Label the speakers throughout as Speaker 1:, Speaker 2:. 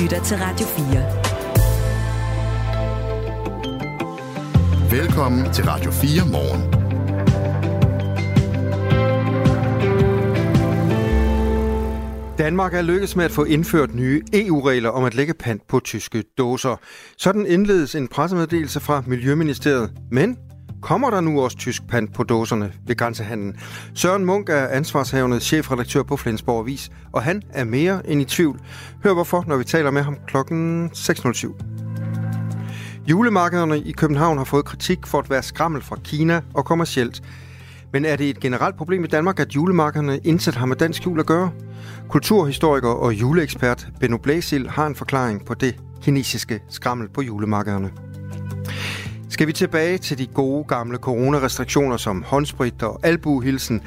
Speaker 1: lytter til Radio
Speaker 2: 4. Velkommen til Radio 4 morgen.
Speaker 3: Danmark er lykkedes med at få indført nye EU-regler om at lægge pant på tyske dåser. Sådan indledes en pressemeddelelse fra Miljøministeriet. Men kommer der nu også tysk pant på dåserne ved grænsehandlen? Søren Munk er ansvarshavende chefredaktør på Flensborg Avis, og han er mere end i tvivl. Hør hvorfor, når vi taler med ham klokken 6.07. Julemarkederne i København har fået kritik for at være skrammel fra Kina og kommercielt. Men er det et generelt problem i Danmark, at julemarkederne indsat har med dansk jul at gøre? Kulturhistoriker og juleekspert Benno Blæsil har en forklaring på det kinesiske skrammel på julemarkederne. Skal vi tilbage til de gode gamle coronarestriktioner som håndsprit og albuehilsen,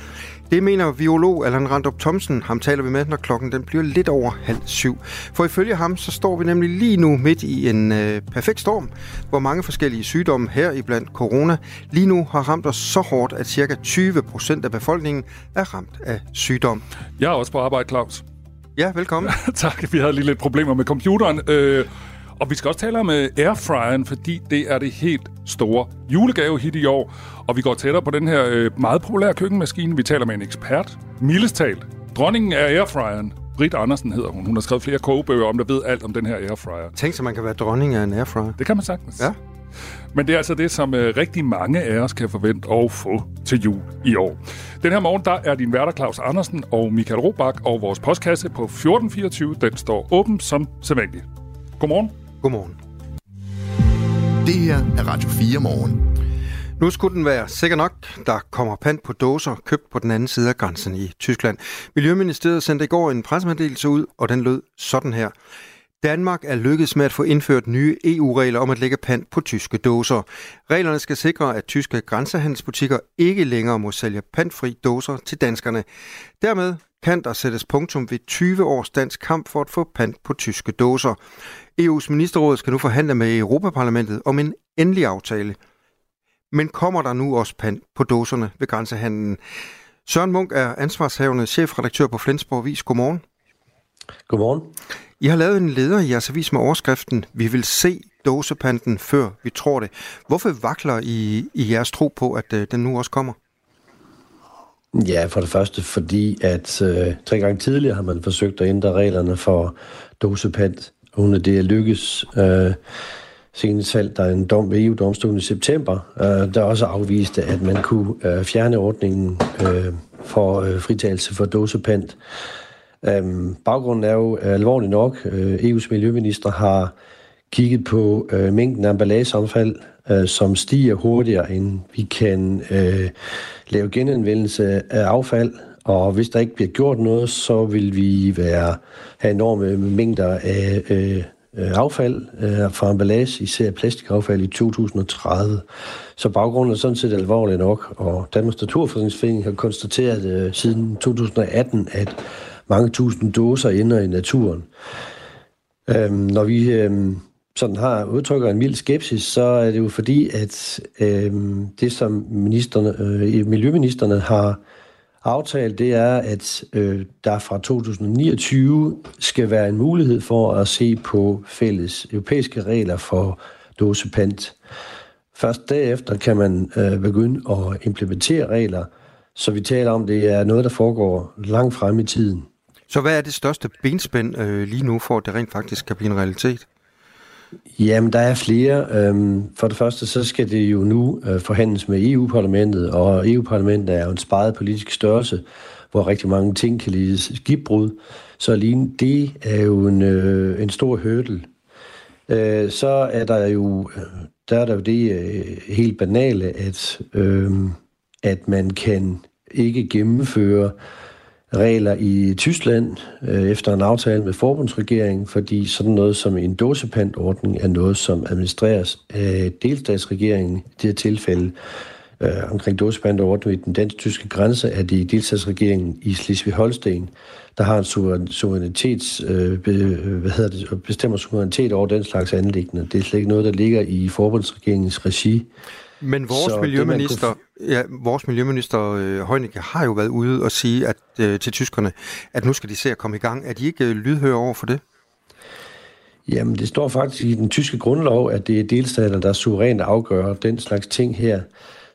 Speaker 3: det mener biolog Allan Randrup Thomsen. Ham taler vi med, når klokken den bliver lidt over halv syv. For ifølge ham, så står vi nemlig lige nu midt i en øh, perfekt storm, hvor mange forskellige sygdomme her i blandt corona lige nu har ramt os så hårdt, at cirka 20 procent af befolkningen er ramt af sygdom.
Speaker 4: Jeg er også på arbejde, Claus.
Speaker 3: Ja, velkommen.
Speaker 4: tak, vi havde lige lidt problemer med computeren. Øh, og vi skal også tale om uh, airfryeren, fordi det er det helt store julegave hit i år. Og vi går tættere på den her uh, meget populære køkkenmaskine. Vi taler med en ekspert. Mildestalt. Dronningen af airfryeren. Britt Andersen hedder hun. Hun har skrevet flere kogebøger om, der ved alt om den her airfryer.
Speaker 3: Tænk så, man kan være dronning af en airfryer.
Speaker 4: Det kan man sagtens.
Speaker 3: Ja.
Speaker 4: Men det er altså det, som uh, rigtig mange af os kan forvente at få til jul i år. Den her morgen, der er din værter Claus Andersen og Michael Robach, og vores postkasse på 1424, den står åben som sædvanligt. Godmorgen.
Speaker 3: Godmorgen.
Speaker 2: Det her er Radio 4 morgen.
Speaker 3: Nu skulle den være sikker nok. Der kommer pant på dåser købt på den anden side af grænsen i Tyskland. Miljøministeriet sendte i går en pressemeddelelse ud, og den lød sådan her. Danmark er lykkedes med at få indført nye EU-regler om at lægge pant på tyske dåser. Reglerne skal sikre, at tyske grænsehandelsbutikker ikke længere må sælge pantfri dåser til danskerne. Dermed kan der sættes punktum ved 20 års dansk kamp for at få pant på tyske dåser. EU's ministerråd skal nu forhandle med Europaparlamentet om en endelig aftale. Men kommer der nu også pant på dåserne ved grænsehandlen? Søren Munk er ansvarshavende chefredaktør på Flensborg Vis. Godmorgen.
Speaker 5: Godmorgen.
Speaker 3: I har lavet en leder i jeres avis med overskriften Vi vil se dåsepanten, før vi tror det. Hvorfor vakler I, i jeres tro på, at øh, den nu også kommer?
Speaker 5: Ja, for det første fordi, at øh, tre gange tidligere har man forsøgt at ændre reglerne for dosepant, uden at det er lykkes. Øh, senest faldt der en dom ved EU-domstolen i september, øh, der også afviste, at man kunne øh, fjerne ordningen øh, for øh, fritagelse for dosepant. Øhm, baggrunden er jo øh, alvorlig nok. Øh, EU's miljøminister har kigget på øh, mængden af emballageomfald, øh, som stiger hurtigere, end vi kan øh, lave genanvendelse af affald. Og hvis der ikke bliver gjort noget, så vil vi være, have enorme mængder af øh, øh affald øh, fra emballage, især plastikaffald i 2030. Så baggrunden er sådan set alvorlig nok, og Danmarks Naturfredningsforening har konstateret øh, siden 2018, at mange tusind dåser ender i naturen. Øhm, når vi øh, sådan har udtrykker en mild skepsis, så er det jo fordi, at øh, det, som ministerne, øh, miljøministerne har aftalt, det er, at øh, der fra 2029 skal være en mulighed for at se på fælles europæiske regler for dåsepant. Først derefter kan man øh, begynde at implementere regler, så vi taler om, det er noget, der foregår langt frem i tiden.
Speaker 3: Så hvad er det største benspænd øh, lige nu, for at det rent faktisk kan blive en realitet?
Speaker 5: Jamen, der er flere. Øhm, for det første, så skal det jo nu øh, forhandles med EU-parlamentet, og EU-parlamentet er jo en sparet politisk størrelse, hvor rigtig mange ting kan lide skibbrud. Så alene det er jo en, øh, en stor hurdle. Øh, så er der jo, øh, der er der jo det øh, helt banale, at, øhm, at man kan ikke gennemføre regler i Tyskland øh, efter en aftale med forbundsregeringen, fordi sådan noget som en dåsepantordning er noget, som administreres af delstatsregeringen. I det her tilfælde øh, omkring dåsepantordning i den dansk-tyske grænse er det delstatsregeringen i Slesvig-Holsten, der har en suverænitets, øh, be, øh, hvad hedder det, bestemmer suverænitet over den slags anlæggende. Det er slet ikke noget, der ligger i forbundsregeringens regi.
Speaker 3: Men vores så miljøminister, kunne... ja, vores miljøminister øh, Heunicke har jo været ude og sige at, øh, til tyskerne, at nu skal de se at komme i gang. Er de ikke øh, lydhøre over for det?
Speaker 5: Jamen, det står faktisk i den tyske grundlov, at det er delstater, der suverænt afgør den slags ting her.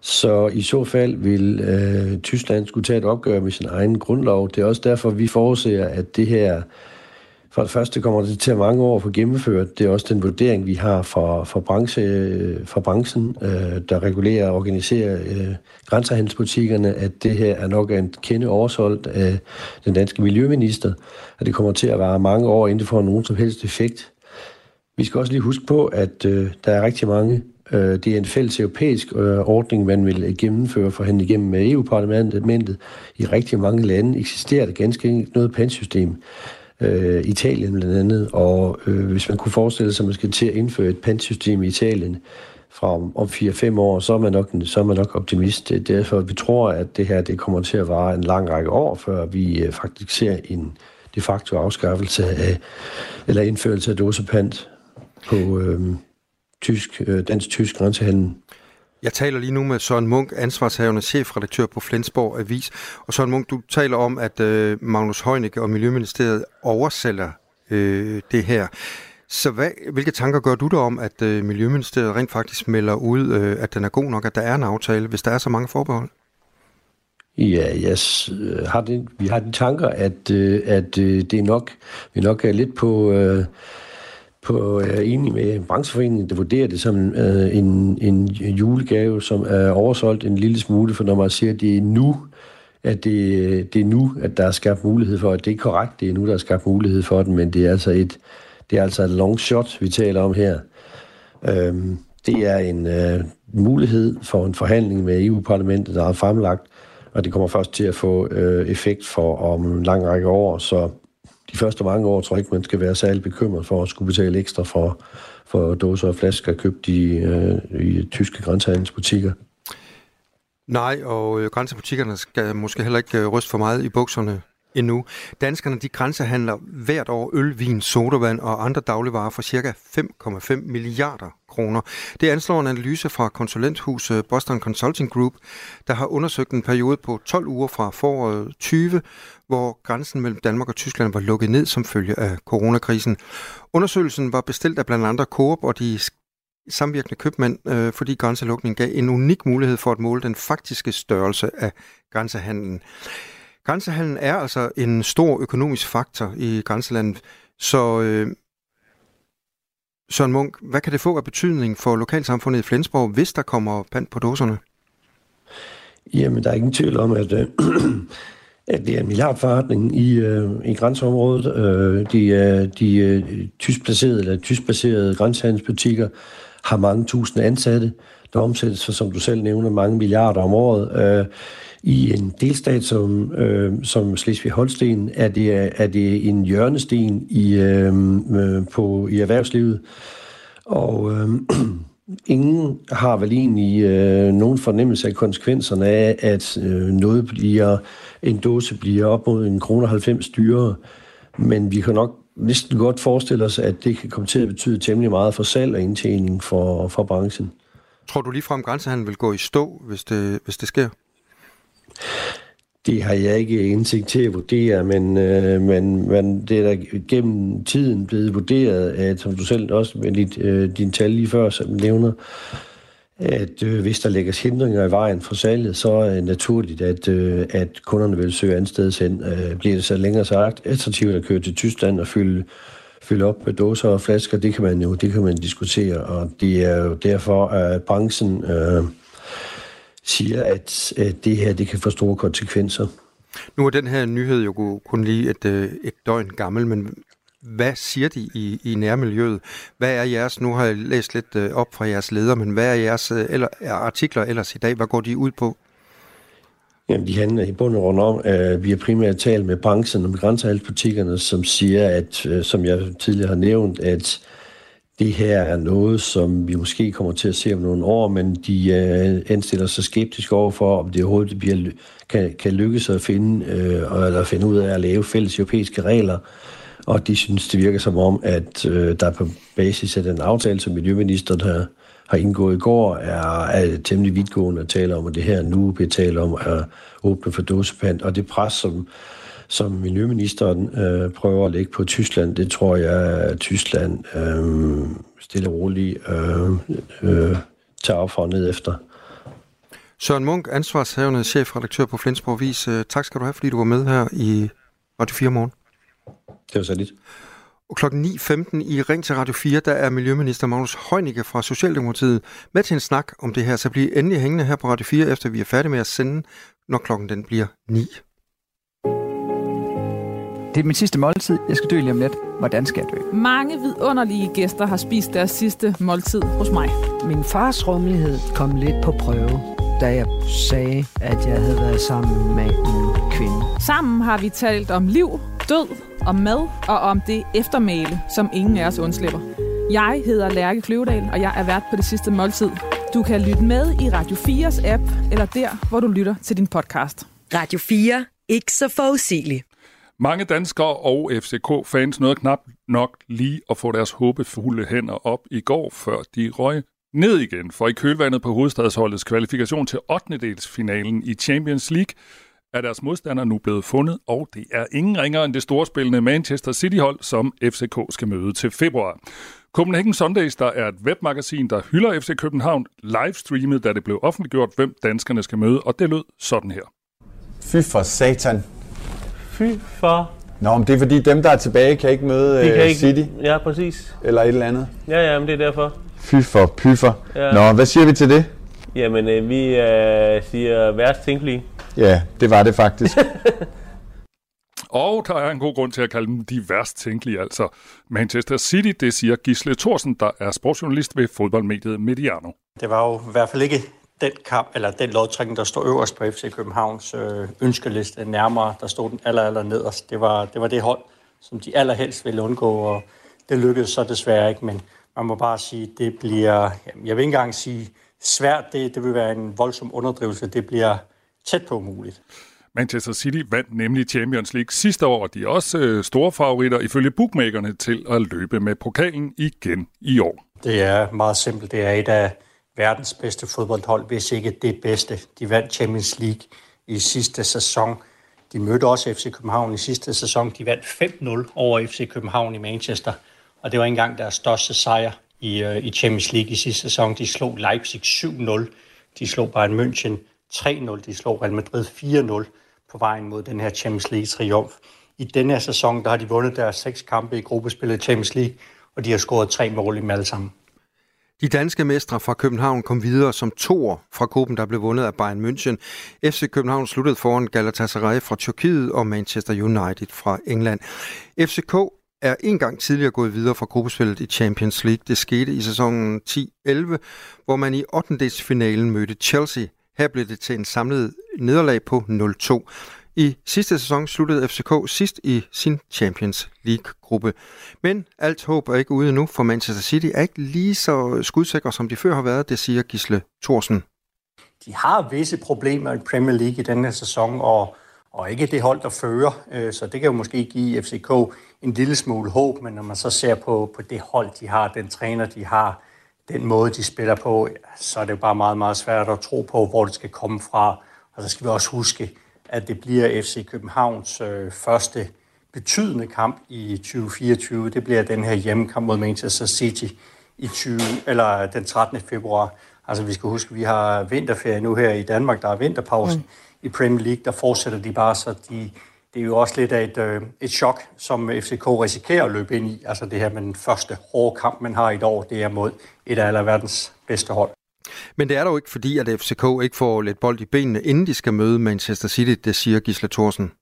Speaker 5: Så i så fald vil øh, Tyskland skulle tage et opgør med sin egen grundlov. Det er også derfor, vi forudser, at det her for det første kommer det til at mange år at få gennemført. Det er også den vurdering, vi har fra, fra, branche, øh, fra branchen, øh, der regulerer og organiserer øh, grænsehandelsbutikkerne, at det her er nok en kende oversolgt af den danske miljøminister, at det kommer til at vare mange år, inden det får nogen som helst effekt. Vi skal også lige huske på, at øh, der er rigtig mange øh, det er en fælles europæisk øh, ordning, man vil gennemføre for hende igennem med EU-parlamentet. I rigtig mange lande eksisterer der ganske enkelt noget pansystem øh, Italien blandt andet, og øh, hvis man kunne forestille sig, at man skal til at indføre et pantsystem i Italien fra om, om 4-5 år, så er, man nok, så er man nok optimist. Det er derfor, vi tror, at det her det kommer til at vare en lang række år, før vi øh, faktisk ser en de facto afskaffelse af, eller indførelse af dåsepant på øh, tysk, øh, dansk-tysk grænsehandel.
Speaker 3: Jeg taler lige nu med Søren Munk, ansvarshavende chefredaktør på Flensborg Avis. Og Søren Munk, du taler om, at øh, Magnus Heunicke og Miljøministeriet oversælger øh, det her. Så hvad, hvilke tanker gør du der om, at øh, Miljøministeriet rent faktisk melder ud, øh, at den er god nok, at der er en aftale, hvis der er så mange forbehold?
Speaker 5: Ja, yes, øh, har det, vi har de tanker, at, øh, at øh, det er nok, vi nok er lidt på... Øh, på, jeg er enig med brancheforeningen, der vurderer det som øh, en, en julegave, som er oversolgt en lille smule, for når man siger, at det er nu, at det, det er nu, at der er skabt mulighed for, at det er korrekt, det er nu, der er skabt mulighed for den, men det er altså et, det er altså et long shot, vi taler om her. Øhm, det er en øh, mulighed for en forhandling med EU-parlamentet, der er fremlagt, og det kommer først til at få øh, effekt for om en lang række år, så de første mange år tror jeg ikke, man skal være særlig bekymret for at skulle betale ekstra for, for dåser og flasker købt i, øh, i tyske grænsehandelsbutikker.
Speaker 3: Nej, og øh, grænsebutikkerne skal måske heller ikke øh, ryste for meget i bukserne endnu. Danskerne de grænsehandler hvert år øl, vin, sodavand og andre dagligvarer for ca. 5,5 milliarder kroner. Det anslår en analyse fra konsulenthuset Boston Consulting Group, der har undersøgt en periode på 12 uger fra foråret 20, hvor grænsen mellem Danmark og Tyskland var lukket ned som følge af coronakrisen. Undersøgelsen var bestilt af blandt andre Coop og de samvirkende købmænd, øh, fordi grænselukningen gav en unik mulighed for at måle den faktiske størrelse af grænsehandlen. Grænsehandlen er altså en stor økonomisk faktor i grænselandet, så øh, Søren Munk, hvad kan det få af betydning for lokalsamfundet i Flensborg, hvis der kommer pand på dåserne?
Speaker 5: Jamen, der er ingen tvivl om, at, øh, at det er en milliardforretning i, øh, i grænseområdet. Øh, de, øh, de øh, tyskplacerede eller tyskbaserede grænsehandelsbutikker har mange tusinde ansatte, der omsættes for, som du selv nævner, mange milliarder om året. Øh, i en delstat som, øh, som Slesvig-Holsten er det, er det en hjørnesten i, øh, øh på, i erhvervslivet. Og øh, ingen har vel egentlig øh, nogen fornemmelse af konsekvenserne af, at øh, noget bliver, en dåse bliver op mod en kroner 90 dyrere. Men vi kan nok næsten godt forestille os, at det kan komme til at betyde temmelig meget for salg og indtjening for, for branchen.
Speaker 3: Tror du ligefrem, grænsehandel vil gå i stå, hvis det, hvis det sker?
Speaker 5: Det har jeg ikke indsigt til at vurdere, men, øh, men, men det er da gennem tiden blevet vurderet, at som du selv også med dit, øh, din tal lige før som nævner, at øh, hvis der lægges hindringer i vejen for salget, så er det naturligt, at, øh, at kunderne vil søge andet sted hen. Øh, bliver det så længere sagt attraktivt at køre til Tyskland og fylde, fylde op med dåser og flasker, det kan man jo det kan man diskutere, og det er jo derfor, at branchen... Øh, siger, at, at det her det kan få store konsekvenser.
Speaker 3: Nu er den her nyhed jo kun lige et, øh, et døgn gammel, men hvad siger de i, i nærmiljøet? Hvad er jeres, nu har jeg læst lidt øh, op fra jeres leder, men hvad er jeres øh, eller, artikler ellers i dag? Hvad går de ud på?
Speaker 5: Jamen, de handler i bund og grund om, at vi har primært talt med branchen og med grænsehandelsbutikkerne, som siger, at, som jeg tidligere har nævnt, at det her er noget, som vi måske kommer til at se om nogle år, men de øh, anstiller sig skeptisk over for, om det overhovedet bliver, kan, kan lykkes at finde, øh, eller finde ud af at lave fælles europæiske regler. Og de synes, det virker som om, at øh, der på basis af den aftale, som Miljøministeren har, har indgået i går, er, er temmelig vidtgående at tale om, at det her nu bliver talt om at åbne for dåsepand. Og det pres, som som miljøministeren øh, prøver at lægge på Tyskland, det tror jeg, at Tyskland øh, stille og roligt øh, øh, tager op for ned efter.
Speaker 3: Søren Munk, ansvarshavende chefredaktør på Flensborg Vis. Øh, tak skal du have, fordi du var med her i Radio 4 morgen.
Speaker 5: Det var så lidt.
Speaker 3: Og klokken 9.15 i Ring til Radio 4, der er Miljøminister Magnus Heunicke fra Socialdemokratiet med til en snak om det her. Så bliver endelig hængende her på Radio 4, efter vi er færdige med at sende, når klokken den bliver 9.
Speaker 1: Det er min sidste måltid. Jeg skal dø lige om lidt. Hvordan skal jeg dø?
Speaker 6: Mange vidunderlige gæster har spist deres sidste måltid hos mig.
Speaker 7: Min fars rummelighed kom lidt på prøve, da jeg sagde, at jeg havde været sammen med en kvinde.
Speaker 6: Sammen har vi talt om liv, død, om mad og om det eftermæle, som ingen af os undslipper. Jeg hedder Lærke Kløvedal, og jeg er vært på det sidste måltid. Du kan lytte med i Radio 4's app, eller der, hvor du lytter til din podcast.
Speaker 8: Radio 4. Ikke så forudsigeligt.
Speaker 4: Mange danskere og FCK-fans nåede knap nok lige at få deres håbefulde hænder op i går, før de røg ned igen. For i kølvandet på hovedstadsholdets kvalifikation til 8. finalen i Champions League er deres modstander nu blevet fundet, og det er ingen ringere end det storspillende Manchester City-hold, som FCK skal møde til februar. Copenhagen Sundays, der er et webmagasin, der hylder FC København, livestreamet, da det blev offentliggjort, hvem danskerne skal møde, og det lød sådan her.
Speaker 9: Fy for satan.
Speaker 10: Fy for...
Speaker 9: Nå, men det er fordi dem, der er tilbage, kan ikke møde
Speaker 10: De kan
Speaker 9: øh,
Speaker 10: ikke...
Speaker 9: City
Speaker 10: Ja, præcis.
Speaker 9: eller et eller andet.
Speaker 10: Ja, ja, men det er derfor.
Speaker 9: Fy for pyffer.
Speaker 10: Ja.
Speaker 9: Nå, hvad siger vi til det?
Speaker 10: Jamen, øh, vi øh, siger værst tænkelige.
Speaker 9: Ja, det var det faktisk.
Speaker 4: Og der er en god grund til at kalde dem de værst tænkelige, altså Manchester City, det siger Gisle Thorsen, der er sportsjournalist ved fodboldmediet Mediano.
Speaker 11: Det var jo i hvert fald ikke den kamp, eller den lodtrækning, der stod øverst på FC Københavns øh, ønskeliste nærmere, der stod den aller, aller nederst. Det var, det var det hold, som de allerhelst ville undgå, og det lykkedes så desværre ikke, men man må bare sige, det bliver, jamen, jeg vil ikke engang sige svært, det, det vil være en voldsom underdrivelse, det bliver tæt på umuligt.
Speaker 4: Manchester City vandt nemlig Champions League sidste år, og de er også øh, store favoritter ifølge bookmakerne til at løbe med pokalen igen i år.
Speaker 11: Det er meget simpelt. Det er et af verdens bedste fodboldhold, hvis ikke det bedste. De vandt Champions League i sidste sæson. De mødte også FC København i sidste sæson. De vandt 5-0 over FC København i Manchester. Og det var ikke engang deres største sejr i, øh, i Champions League i sidste sæson. De slog Leipzig 7-0. De slog Bayern München 3-0. De slog Real Madrid 4-0 på vejen mod den her Champions League-triumf. I denne her sæson der har de vundet deres seks kampe i gruppespillet i Champions League, og de har scoret tre mål i dem alle sammen.
Speaker 3: De danske mestre fra København kom videre som toer fra gruppen, der blev vundet af Bayern München. FC København sluttede foran Galatasaray fra Tyrkiet og Manchester United fra England. FCK er en gang tidligere gået videre fra gruppespillet i Champions League. Det skete i sæsonen 10-11, hvor man i 8. finalen mødte Chelsea. Her blev det til en samlet nederlag på 0-2. I sidste sæson sluttede FCK sidst i sin Champions League-gruppe. Men alt håb er ikke ude nu, for Manchester City er ikke lige så skudsikre, som de før har været, det siger Gisle Thorsen.
Speaker 11: De har visse problemer i Premier League i denne sæson, og, og ikke det hold, der fører. Øh, så det kan jo måske give FCK en lille smule håb, men når man så ser på, på det hold, de har, den træner, de har, den måde, de spiller på, så er det jo bare meget, meget svært at tro på, hvor det skal komme fra. Og så skal vi også huske, at det bliver FC Københavns øh, første betydende kamp i 2024. Det bliver den her hjemmekamp mod Manchester City i 20, eller den 13. februar. Altså vi skal huske, at vi har vinterferie nu her i Danmark, der er vinterpause mm. i Premier League, der fortsætter de bare, så de, det er jo også lidt af et, øh, et chok, som FCK risikerer at løbe ind i. Altså det her med den første hårde kamp, man har i et år, det er mod et af aller verdens bedste hold.
Speaker 3: Men det er dog ikke fordi, at FCK ikke får lidt bold i benene, inden de skal møde Manchester City, det siger Gisle Thorsen.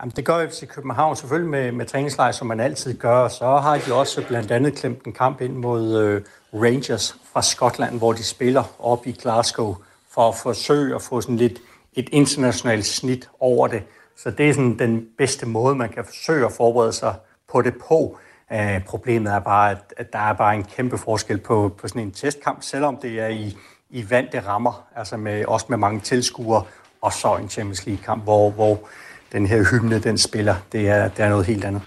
Speaker 11: Jamen, det gør FC København selvfølgelig med, med træningslejr, som man altid gør. Så har de også blandt andet klemt en kamp ind mod øh, Rangers fra Skotland, hvor de spiller op i Glasgow for at forsøge at få sådan lidt et internationalt snit over det. Så det er sådan den bedste måde, man kan forsøge at forberede sig på det på. Øh, problemet er bare, at, at der er bare en kæmpe forskel på, på sådan en testkamp, selvom det er i, i vante rammer, altså med, også med mange tilskuere, og så en Champions League-kamp, hvor, hvor den her hymne, den spiller, det er, det er noget helt andet.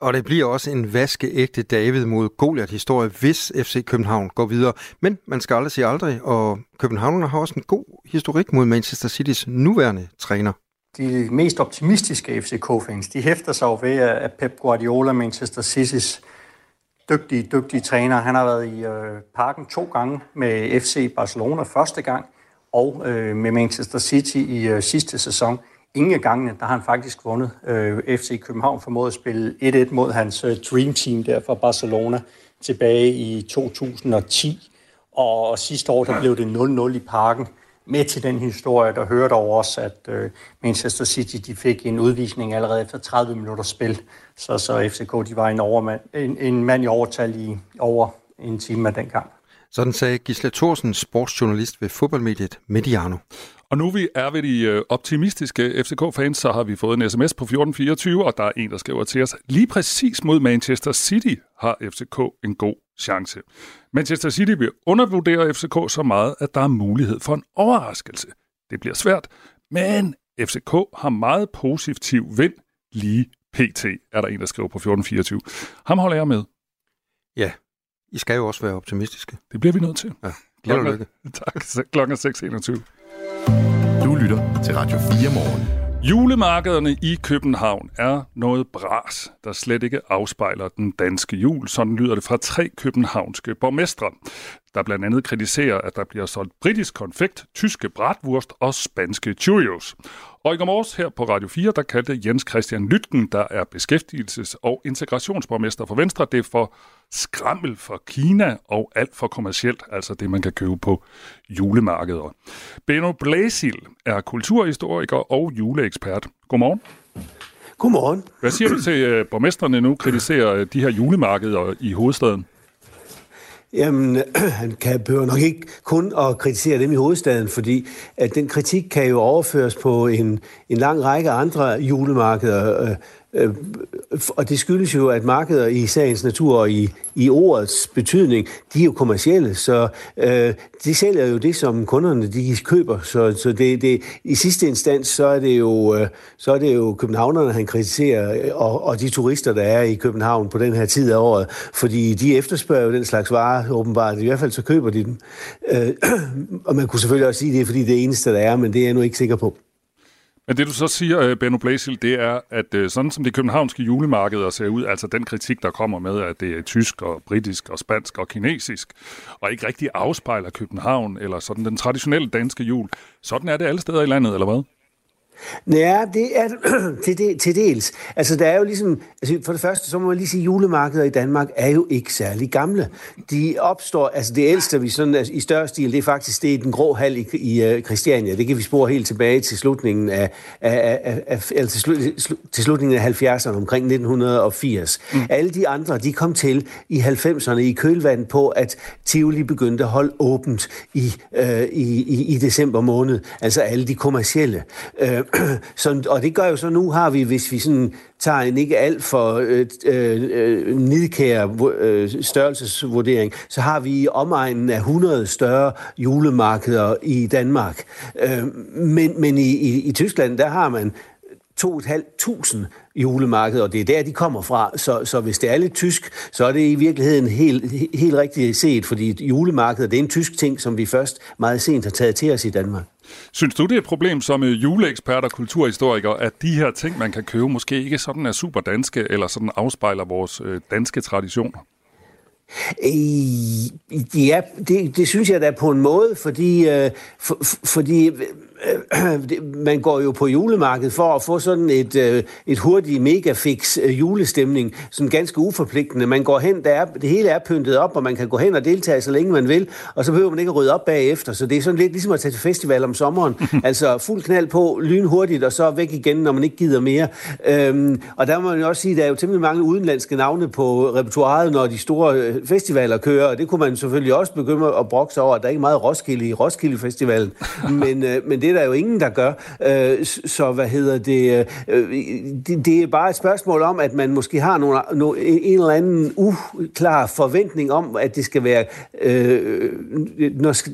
Speaker 3: Og det bliver også en vaskeægte David mod Goliath-historie, hvis FC København går videre. Men man skal aldrig sige aldrig, og København har også en god historik mod Manchester Citys nuværende træner
Speaker 11: de mest optimistiske FCK-fans, de hæfter sig jo ved, at Pep Guardiola, Manchester City's dygtige, dygtige træner, han har været i øh, parken to gange med FC Barcelona første gang, og øh, med Manchester City i øh, sidste sæson. Ingen af gangene, der har han faktisk vundet. Øh, FC København formåede at spille 1-1 mod hans øh, Dream Team der fra Barcelona tilbage i 2010. Og sidste år, der blev det 0-0 i parken med til den historie, der hørte over os, at øh, Manchester City de fik en udvisning allerede efter 30 minutter spil. Så, så FCK de var en, overmand, en, en mand i overtal i over en time af den gang.
Speaker 3: Sådan sagde Gisle Thorsen, sportsjournalist ved fodboldmediet Mediano.
Speaker 4: Og nu vi er ved de øh, optimistiske FCK-fans, så har vi fået en sms på 1424, og der er en, der skriver til os, lige præcis mod Manchester City har FCK en god chance. Manchester City vil undervurdere FCK så meget, at der er mulighed for en overraskelse. Det bliver svært, men FCK har meget positiv vind lige pt, er der en, der skriver på 1424. Ham holder jeg med.
Speaker 3: Ja, I skal jo også være optimistiske.
Speaker 4: Det bliver vi nødt til.
Speaker 3: Ja, og lykke.
Speaker 4: Tak. Klokken er 6.21.
Speaker 2: Du lytter til Radio 4 morgen.
Speaker 4: Julemarkederne i København er noget bras, der slet ikke afspejler den danske jul. Sådan lyder det fra tre københavnske borgmestre, der blandt andet kritiserer, at der bliver solgt britisk konfekt, tyske bratwurst og spanske Cheerios. Og i går her på Radio 4, der kaldte Jens Christian Lytken, der er beskæftigelses- og integrationsborgmester for Venstre, det for skrammel for Kina og alt for kommercielt, altså det, man kan købe på julemarkeder. Benno Blæsil er kulturhistoriker og juleekspert. Godmorgen.
Speaker 12: Godmorgen.
Speaker 4: Hvad siger du til, at borgmesterne nu kritiserer de her julemarkeder i hovedstaden?
Speaker 12: Jamen, han kan behøver nok ikke kun at kritisere dem i hovedstaden, fordi at den kritik kan jo overføres på en, en lang række andre julemarkeder. Øh, Øh, og det skyldes jo, at markeder i sagens natur og i, i ordets betydning, de er jo kommercielle, så øh, de sælger jo det, som kunderne de køber. Så, så det, det, i sidste instans, så er det jo, øh, så er det jo københavnerne, han kritiserer, øh, og, og de turister, der er i København på den her tid af året, fordi de efterspørger jo den slags varer, åbenbart. I hvert fald så køber de dem. Øh, og man kunne selvfølgelig også sige, at det er, fordi det er eneste, der er, men det er jeg nu ikke sikker på.
Speaker 4: Men det du så siger, øh, Benno Blæsil, det er, at øh, sådan som de københavnske julemarkeder ser ud, altså den kritik, der kommer med, at det er tysk og britisk og spansk og kinesisk, og ikke rigtig afspejler København eller sådan den traditionelle danske jul. Sådan er det alle steder i landet, eller hvad?
Speaker 12: Ja, det er til, det, til dels. Altså, der er jo ligesom... Altså, for det første, så må man lige sige, at julemarkeder i Danmark er jo ikke særlig gamle. De opstår... Altså, det ældste, vi sådan altså, i større stil, det er faktisk det er den grå hal i, i uh, Christiania. Det kan vi spore helt tilbage til slutningen af... af, af, af eller til, slu, til slutningen af 70'erne, omkring 1980. Mm. Alle de andre, de kom til i 90'erne i kølvand på, at Tivoli begyndte at holde åbent i, uh, i, i, i december måned. Altså alle de kommercielle. Uh, så, og det gør jo så, nu har vi, hvis vi sådan tager en ikke alt for øh, øh, øh nidkær øh, størrelsesvurdering, så har vi i omegnen af 100 større julemarkeder i Danmark. Øh, men men i, i, i Tyskland, der har man 2.500 julemarkeder, og det er der, de kommer fra. Så, så hvis det er lidt tysk, så er det i virkeligheden helt, helt rigtigt set, fordi julemarkedet det er en tysk ting, som vi først meget sent har taget til os i Danmark.
Speaker 4: Synes du, det er et problem som juleekspert og kulturhistoriker, at de her ting, man kan købe, måske ikke sådan er super danske, eller sådan afspejler vores øh, danske traditioner?
Speaker 12: Ja, det, det synes jeg da på en måde, fordi, øh, for, fordi man går jo på julemarkedet for at få sådan et, øh, et hurtigt megafix øh, julestemning, sådan ganske uforpligtende. Man går hen, der er, det hele er pyntet op, og man kan gå hen og deltage så længe man vil, og så behøver man ikke at rydde op bagefter. Så det er sådan lidt ligesom at tage til festival om sommeren. altså fuld knald på, lynhurtigt, og så væk igen, når man ikke gider mere. Øhm, og der må man jo også sige, at der er jo temmelig mange udenlandske navne på repertoireet, når de store øh, festivaler kører, og det kunne man selvfølgelig også begynde at brokke sig over, at der er ikke meget Roskilde i Roskilde Festivalen. men, men det det er der jo ingen, der gør. Øh, så hvad hedder det, øh, øh, det? Det er bare et spørgsmål om, at man måske har nogle, nogle, en eller anden uklar forventning om, at det skal være øh,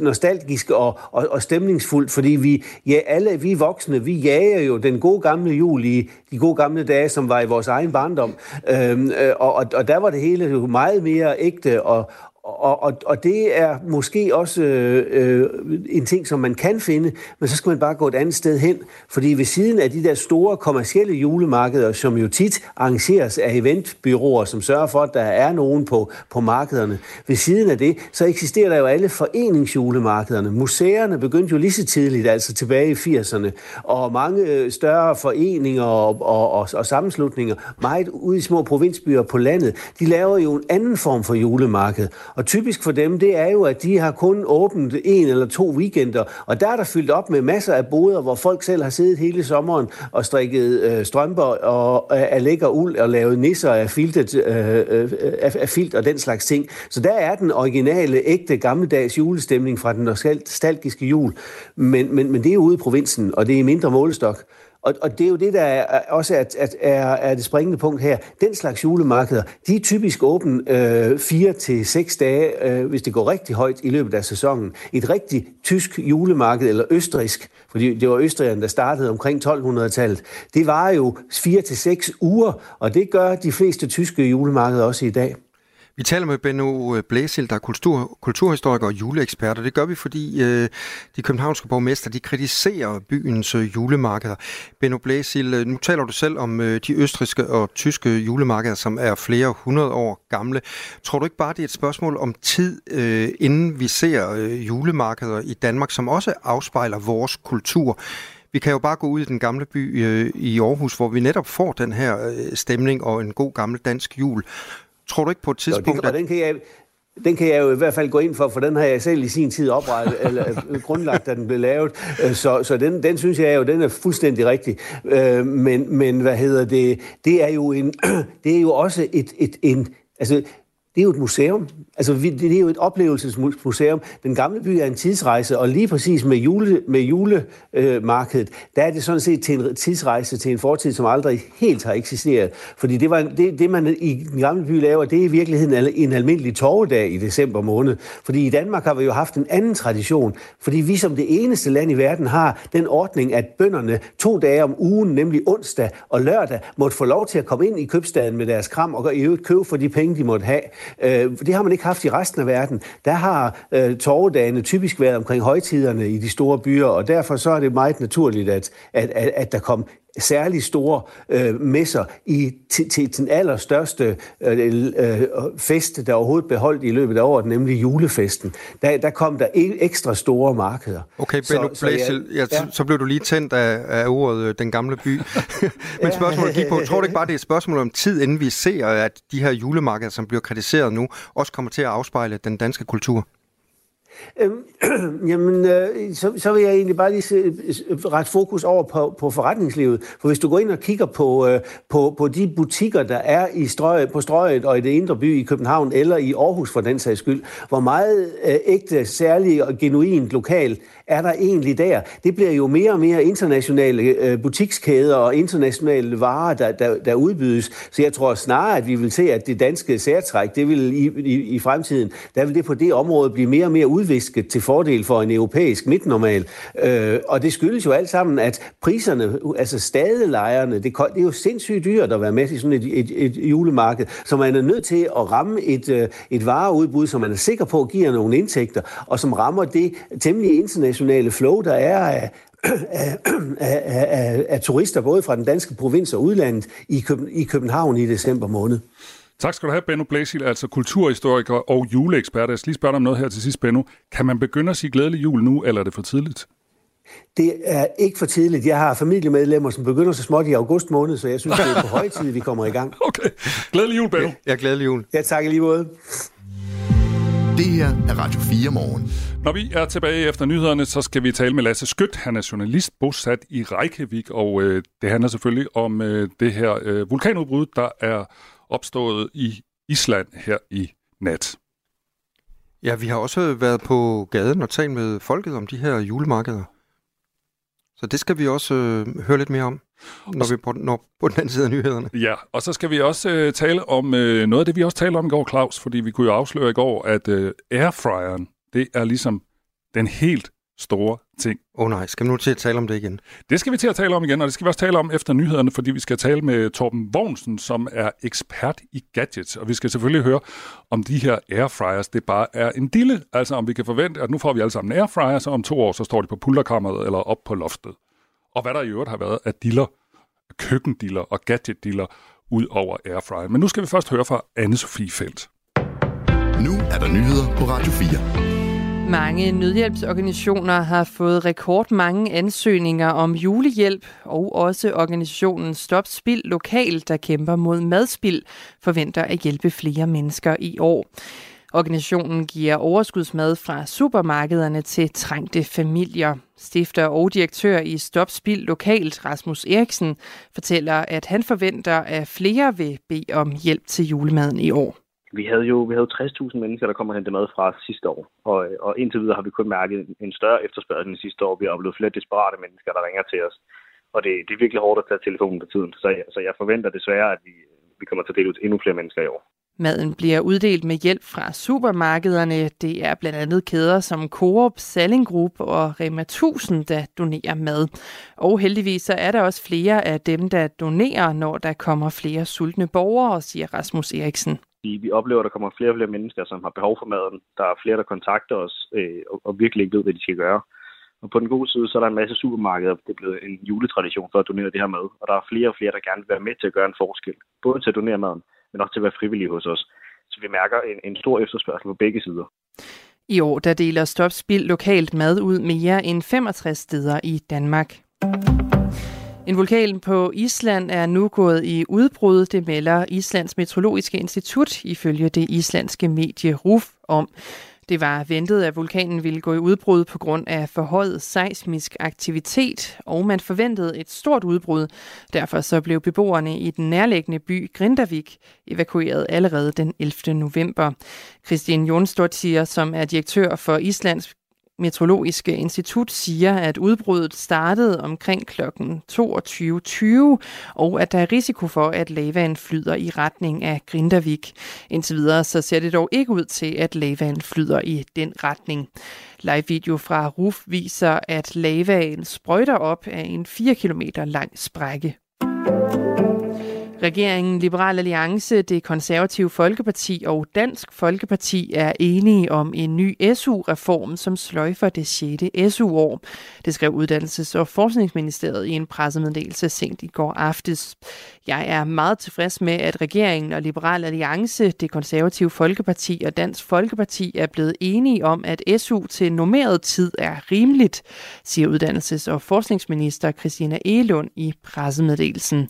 Speaker 12: nostalgisk og, og, og stemningsfuldt, fordi vi, ja, alle vi voksne, vi jager jo den gode gamle jul i de gode gamle dage, som var i vores egen barndom. Øhm, øh, og, og, og der var det hele jo meget mere ægte og, og, og, og det er måske også øh, øh, en ting, som man kan finde, men så skal man bare gå et andet sted hen. Fordi ved siden af de der store kommercielle julemarkeder, som jo tit arrangeres af eventbyråer, som sørger for, at der er nogen på, på markederne, ved siden af det, så eksisterer der jo alle foreningsjulemarkederne. Museerne begyndte jo lige så tidligt, altså tilbage i 80'erne, og mange øh, større foreninger og, og, og, og sammenslutninger, meget ude i små provinsbyer på landet, de laver jo en anden form for julemarked. Og typisk for dem, det er jo, at de har kun åbent en eller to weekender, og der er der fyldt op med masser af boder, hvor folk selv har siddet hele sommeren og strikket øh, strømper og øh, af lækker uld og lavet nisser af, filtet, øh, øh, af, af filt og den slags ting. Så der er den originale, ægte, gammeldags julestemning fra den nostalgiske jul. Men, men, men det er jo ude i provinsen, og det er i mindre målestok. Og, og det er jo det, der er, også er, er, er det springende punkt her. Den slags julemarkeder, de er typisk åbne øh, fire til seks dage, øh, hvis det går rigtig højt i løbet af sæsonen. Et rigtig tysk julemarked, eller østrisk, fordi det var østrigerne, der startede omkring 1200-tallet, det var jo fire til seks uger, og det gør de fleste tyske julemarkeder også i dag.
Speaker 3: Vi taler med Benno øh, Blæsil, der er kultur, kulturhistoriker og juleekspert, og det gør vi, fordi øh, de københavnske borgmester de kritiserer byens øh, julemarkeder. Benno Blæsil, øh, nu taler du selv om øh, de østriske og tyske julemarkeder, som er flere hundrede år gamle. Tror du ikke bare, det er et spørgsmål om tid, øh, inden vi ser øh, julemarkeder i Danmark, som også afspejler vores kultur? Vi kan jo bare gå ud i den gamle by øh, i Aarhus, hvor vi netop får den her øh, stemning og en god gammel dansk jul. Tror du ikke på et tidspunkt...
Speaker 12: Jo, det, den kan jeg, den kan jeg jo i hvert fald gå ind for, for den har jeg selv i sin tid oprettet, eller grundlagt, da den blev lavet. Så, så den, den synes jeg jo, den er fuldstændig rigtig. Men, men hvad hedder det? Det er jo, en, det er jo også et, et, en... Altså, det er jo et museum. Altså, vi, det er jo et oplevelsesmuseum. Den gamle by er en tidsrejse, og lige præcis med, jule, med julemarkedet, der er det sådan set til en tidsrejse til en fortid, som aldrig helt har eksisteret. Fordi det, var, det, det man i den gamle by laver, det er i virkeligheden en almindelig torvedag i december måned. Fordi i Danmark har vi jo haft en anden tradition. Fordi vi som det eneste land i verden har den ordning, at bønderne to dage om ugen, nemlig onsdag og lørdag, måtte få lov til at komme ind i købstaden med deres kram og i øvrigt købe for de penge, de måtte have. Øh, det har man ikke haft i resten af verden. Der har øh, torvedagene typisk været omkring højtiderne i de store byer, og derfor så er det meget naturligt, at, at, at, at der kom særlig store øh, messer i, til, til den allerstørste øh, øh, fest, der overhovedet beholdt i løbet af året, nemlig julefesten. Der, der kom der ekstra store markeder.
Speaker 3: Okay, Benno Blæsel, ja, ja. så blev du lige tændt af, af ordet øh, den gamle by. Men spørgsmålet gik på, tror du ikke bare, det er et spørgsmål om tid, inden vi ser, at de her julemarkeder, som bliver kritiseret nu, også kommer til at afspejle den danske kultur?
Speaker 12: Øhm, jamen, øh, så, så vil jeg egentlig bare lige øh, ret fokus over på, på forretningslivet. For hvis du går ind og kigger på, øh, på, på de butikker, der er i strøg, på strøget og i det indre by i København eller i Aarhus for den sags skyld, hvor meget øh, ægte, særlig og genuint lokal er der egentlig der? Det bliver jo mere og mere internationale øh, butikskæder og internationale varer, der, der, der udbydes. Så jeg tror snarere, at vi vil se, at det danske særtræk, det vil i, i, i fremtiden, der vil det på det område blive mere og mere udvisket til fordel for en europæisk midtnormal. Øh, og det skyldes jo alt sammen, at priserne, altså stadelejerne, det, det er jo sindssygt dyrt at være med i sådan et, et, et julemarked, så man er nødt til at ramme et, øh, et vareudbud, som man er sikker på giver nogle indtægter, og som rammer det temmelig internationale flow, der er af, af, af, af, af turister, både fra den danske provins og udlandet, i, Køben, i København i december måned.
Speaker 4: Tak skal du have, Benno Blæsil, altså kulturhistoriker og juleekspert. Jeg skal lige spørge dig om noget her til sidst, Benno. Kan man begynde at sige glædelig jul nu, eller er det for tidligt?
Speaker 12: Det er ikke for tidligt. Jeg har familiemedlemmer, som begynder så småt i august måned, så jeg synes, det er på høj tid, vi kommer i gang.
Speaker 4: Okay. Glædelig jul, Benno.
Speaker 3: Ja, glædelig jul.
Speaker 12: Ja, tak i lige måde.
Speaker 2: Det her er Radio 4 morgen.
Speaker 4: Når vi er tilbage efter nyhederne, så skal vi tale med Lasse Skødt. Han er journalist bosat i Reykjavik, og øh, det handler selvfølgelig om øh, det her øh, vulkanudbrud, der er opstået i Island her i nat.
Speaker 3: Ja, vi har også været på gaden og talt med folket om de her julemarkeder. Så det skal vi også øh, høre lidt mere om, når vi på, når, på den anden side af nyhederne.
Speaker 4: Ja, og så skal vi også øh, tale om øh, noget af det, vi også talte om i går, Claus, fordi vi kunne jo afsløre i går, at øh, airfryeren, det er ligesom den helt store ting.
Speaker 3: Åh oh nej, skal vi nu til at tale om det igen?
Speaker 4: Det skal vi til at tale om igen, og det skal vi også tale om efter nyhederne, fordi vi skal tale med Torben Vognsen, som er ekspert i gadgets. Og vi skal selvfølgelig høre, om de her airfryers, det bare er en dille. Altså om vi kan forvente, at nu får vi alle sammen airfryers, og om to år, så står de på pulterkammeret eller op på loftet. Og hvad der i øvrigt har været af diller, køkkendiller og gadgetdiller ud over airfryer. Men nu skal vi først høre fra Anne-Sophie Felt.
Speaker 2: Nu er der nyheder på Radio 4.
Speaker 13: Mange nødhjælpsorganisationer har fået rekordmange ansøgninger om julehjælp, og også organisationen Stop Spild Lokal, der kæmper mod madspild, forventer at hjælpe flere mennesker i år. Organisationen giver overskudsmad fra supermarkederne til trængte familier. Stifter og direktør i Stop Spild Lokalt, Rasmus Eriksen, fortæller, at han forventer, at flere vil bede om hjælp til julemaden i år.
Speaker 14: Vi havde jo vi havde 60.000 mennesker, der kom og hentede mad fra sidste år, og, og indtil videre har vi kun mærket en større efterspørgsel end sidste år. Vi har oplevet flere desperate mennesker, der ringer til os, og det, det er virkelig hårdt at tage telefonen på tiden. Så, så jeg forventer desværre, at vi, vi kommer til at dele ud endnu flere mennesker i år.
Speaker 13: Maden bliver uddelt med hjælp fra supermarkederne. Det er blandt andet kæder som Coop, Salling Group og Rema 1000, der donerer mad. Og heldigvis så er der også flere af dem, der donerer, når der kommer flere sultne borgere, siger Rasmus Eriksen.
Speaker 14: Vi oplever, at der kommer flere og flere mennesker, som har behov for maden. Der er flere, der kontakter os øh, og, og virkelig ikke ved, hvad de skal gøre. Og på den gode side, så er der en masse supermarkeder. Det er blevet en juletradition for at donere det her mad. Og der er flere og flere, der gerne vil være med til at gøre en forskel. Både til at donere maden, men også til at være frivillige hos os. Så vi mærker en, en stor efterspørgsel på begge sider.
Speaker 13: I år der deler Stop Spild lokalt mad ud mere end 65 steder i Danmark. En vulkan på Island er nu gået i udbrud, det melder Islands Meteorologiske Institut ifølge det islandske medie RUF om. Det var ventet, at vulkanen ville gå i udbrud på grund af forhøjet seismisk aktivitet, og man forventede et stort udbrud. Derfor så blev beboerne i den nærliggende by Grindavik evakueret allerede den 11. november. Christian Jonstort som er direktør for Islands Meteorologiske Institut siger, at udbruddet startede omkring kl. 22.20, og at der er risiko for, at lavaen flyder i retning af Grindavik. Indtil videre så ser det dog ikke ud til, at lavaen flyder i den retning. Live video fra RUF viser, at lavaen sprøjter op af en 4 km lang sprække. Regeringen, Liberal Alliance, det konservative Folkeparti og Dansk Folkeparti er enige om en ny SU-reform, som sløjfer det 6. SU-år. Det skrev Uddannelses- og Forskningsministeriet i en pressemeddelelse sent i går aftes. Jeg er meget tilfreds med, at regeringen og Liberal Alliance, det konservative Folkeparti og Dansk Folkeparti er blevet enige om, at SU til normeret tid er rimeligt, siger Uddannelses- og Forskningsminister Christina Elund i pressemeddelelsen.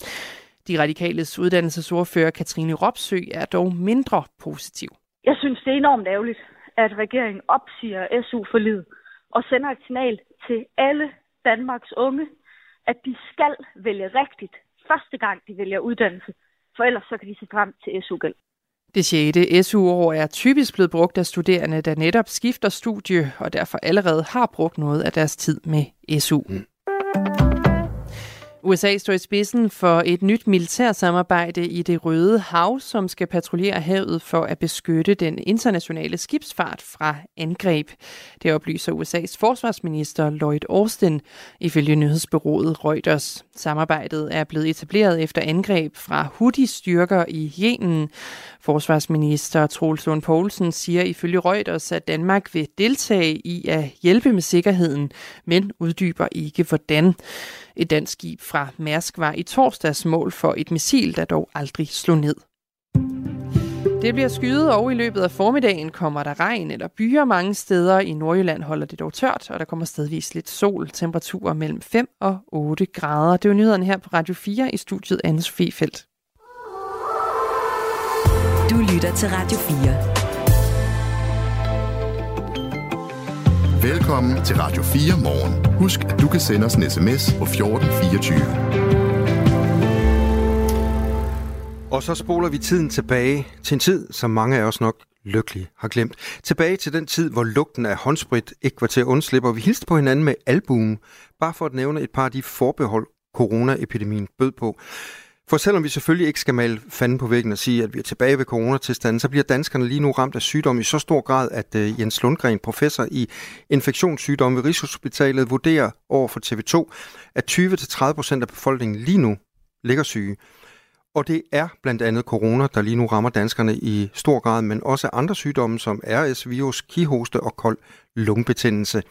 Speaker 13: De radikales uddannelsesordfører Katrine Ropsø er dog mindre positiv.
Speaker 15: Jeg synes, det er enormt ærgerligt, at regeringen opsiger SU-forlidet og sender et signal til alle Danmarks unge, at de skal vælge rigtigt første gang, de vælger uddannelse, for ellers så kan de se frem til SU-gæld.
Speaker 13: Det 6. SU-år er typisk blevet brugt af studerende, der netop skifter studie og derfor allerede har brugt noget af deres tid med SU. Mm. USA står i spidsen for et nyt militærsamarbejde i det Røde Hav, som skal patruljere havet for at beskytte den internationale skibsfart fra angreb. Det oplyser USA's forsvarsminister Lloyd Austin ifølge nyhedsbyrået Reuters. Samarbejdet er blevet etableret efter angreb fra Houthi-styrker i Yemen. Forsvarsminister Troels Lund Poulsen siger ifølge Reuters, at Danmark vil deltage i at hjælpe med sikkerheden, men uddyber ikke hvordan. Et dansk skib fra Mærsk var i torsdags mål for et missil, der dog aldrig slog ned. Det bliver skyet, og i løbet af formiddagen kommer der regn eller byer mange steder. I Nordjylland holder det dog tørt, og der kommer stedvis lidt sol. Temperaturer mellem 5 og 8 grader. Det er nyhederne her på Radio 4 i studiet Anne Sofie Feldt.
Speaker 8: Du lytter til Radio 4.
Speaker 2: Velkommen til Radio 4 morgen. Husk, at du kan sende os en sms på 1424.
Speaker 3: Og så spoler vi tiden tilbage til en tid, som mange af os nok lykkelig har glemt. Tilbage til den tid, hvor lugten af håndsprit ikke var til at undslippe, og vi hilste på hinanden med albuen, bare for at nævne et par af de forbehold, coronaepidemien bød på. For selvom vi selvfølgelig ikke skal male fanden på væggen og sige, at vi er tilbage ved coronatilstanden, så bliver danskerne lige nu ramt af sygdom i så stor grad, at øh, Jens Lundgren, professor i infektionssygdomme ved Rigshospitalet, vurderer over for TV2, at 20-30% af befolkningen lige nu ligger syge. Og det er blandt andet corona, der lige nu rammer danskerne i stor grad, men også andre sygdomme som RS-virus, kihoste og kold lungebetændelse.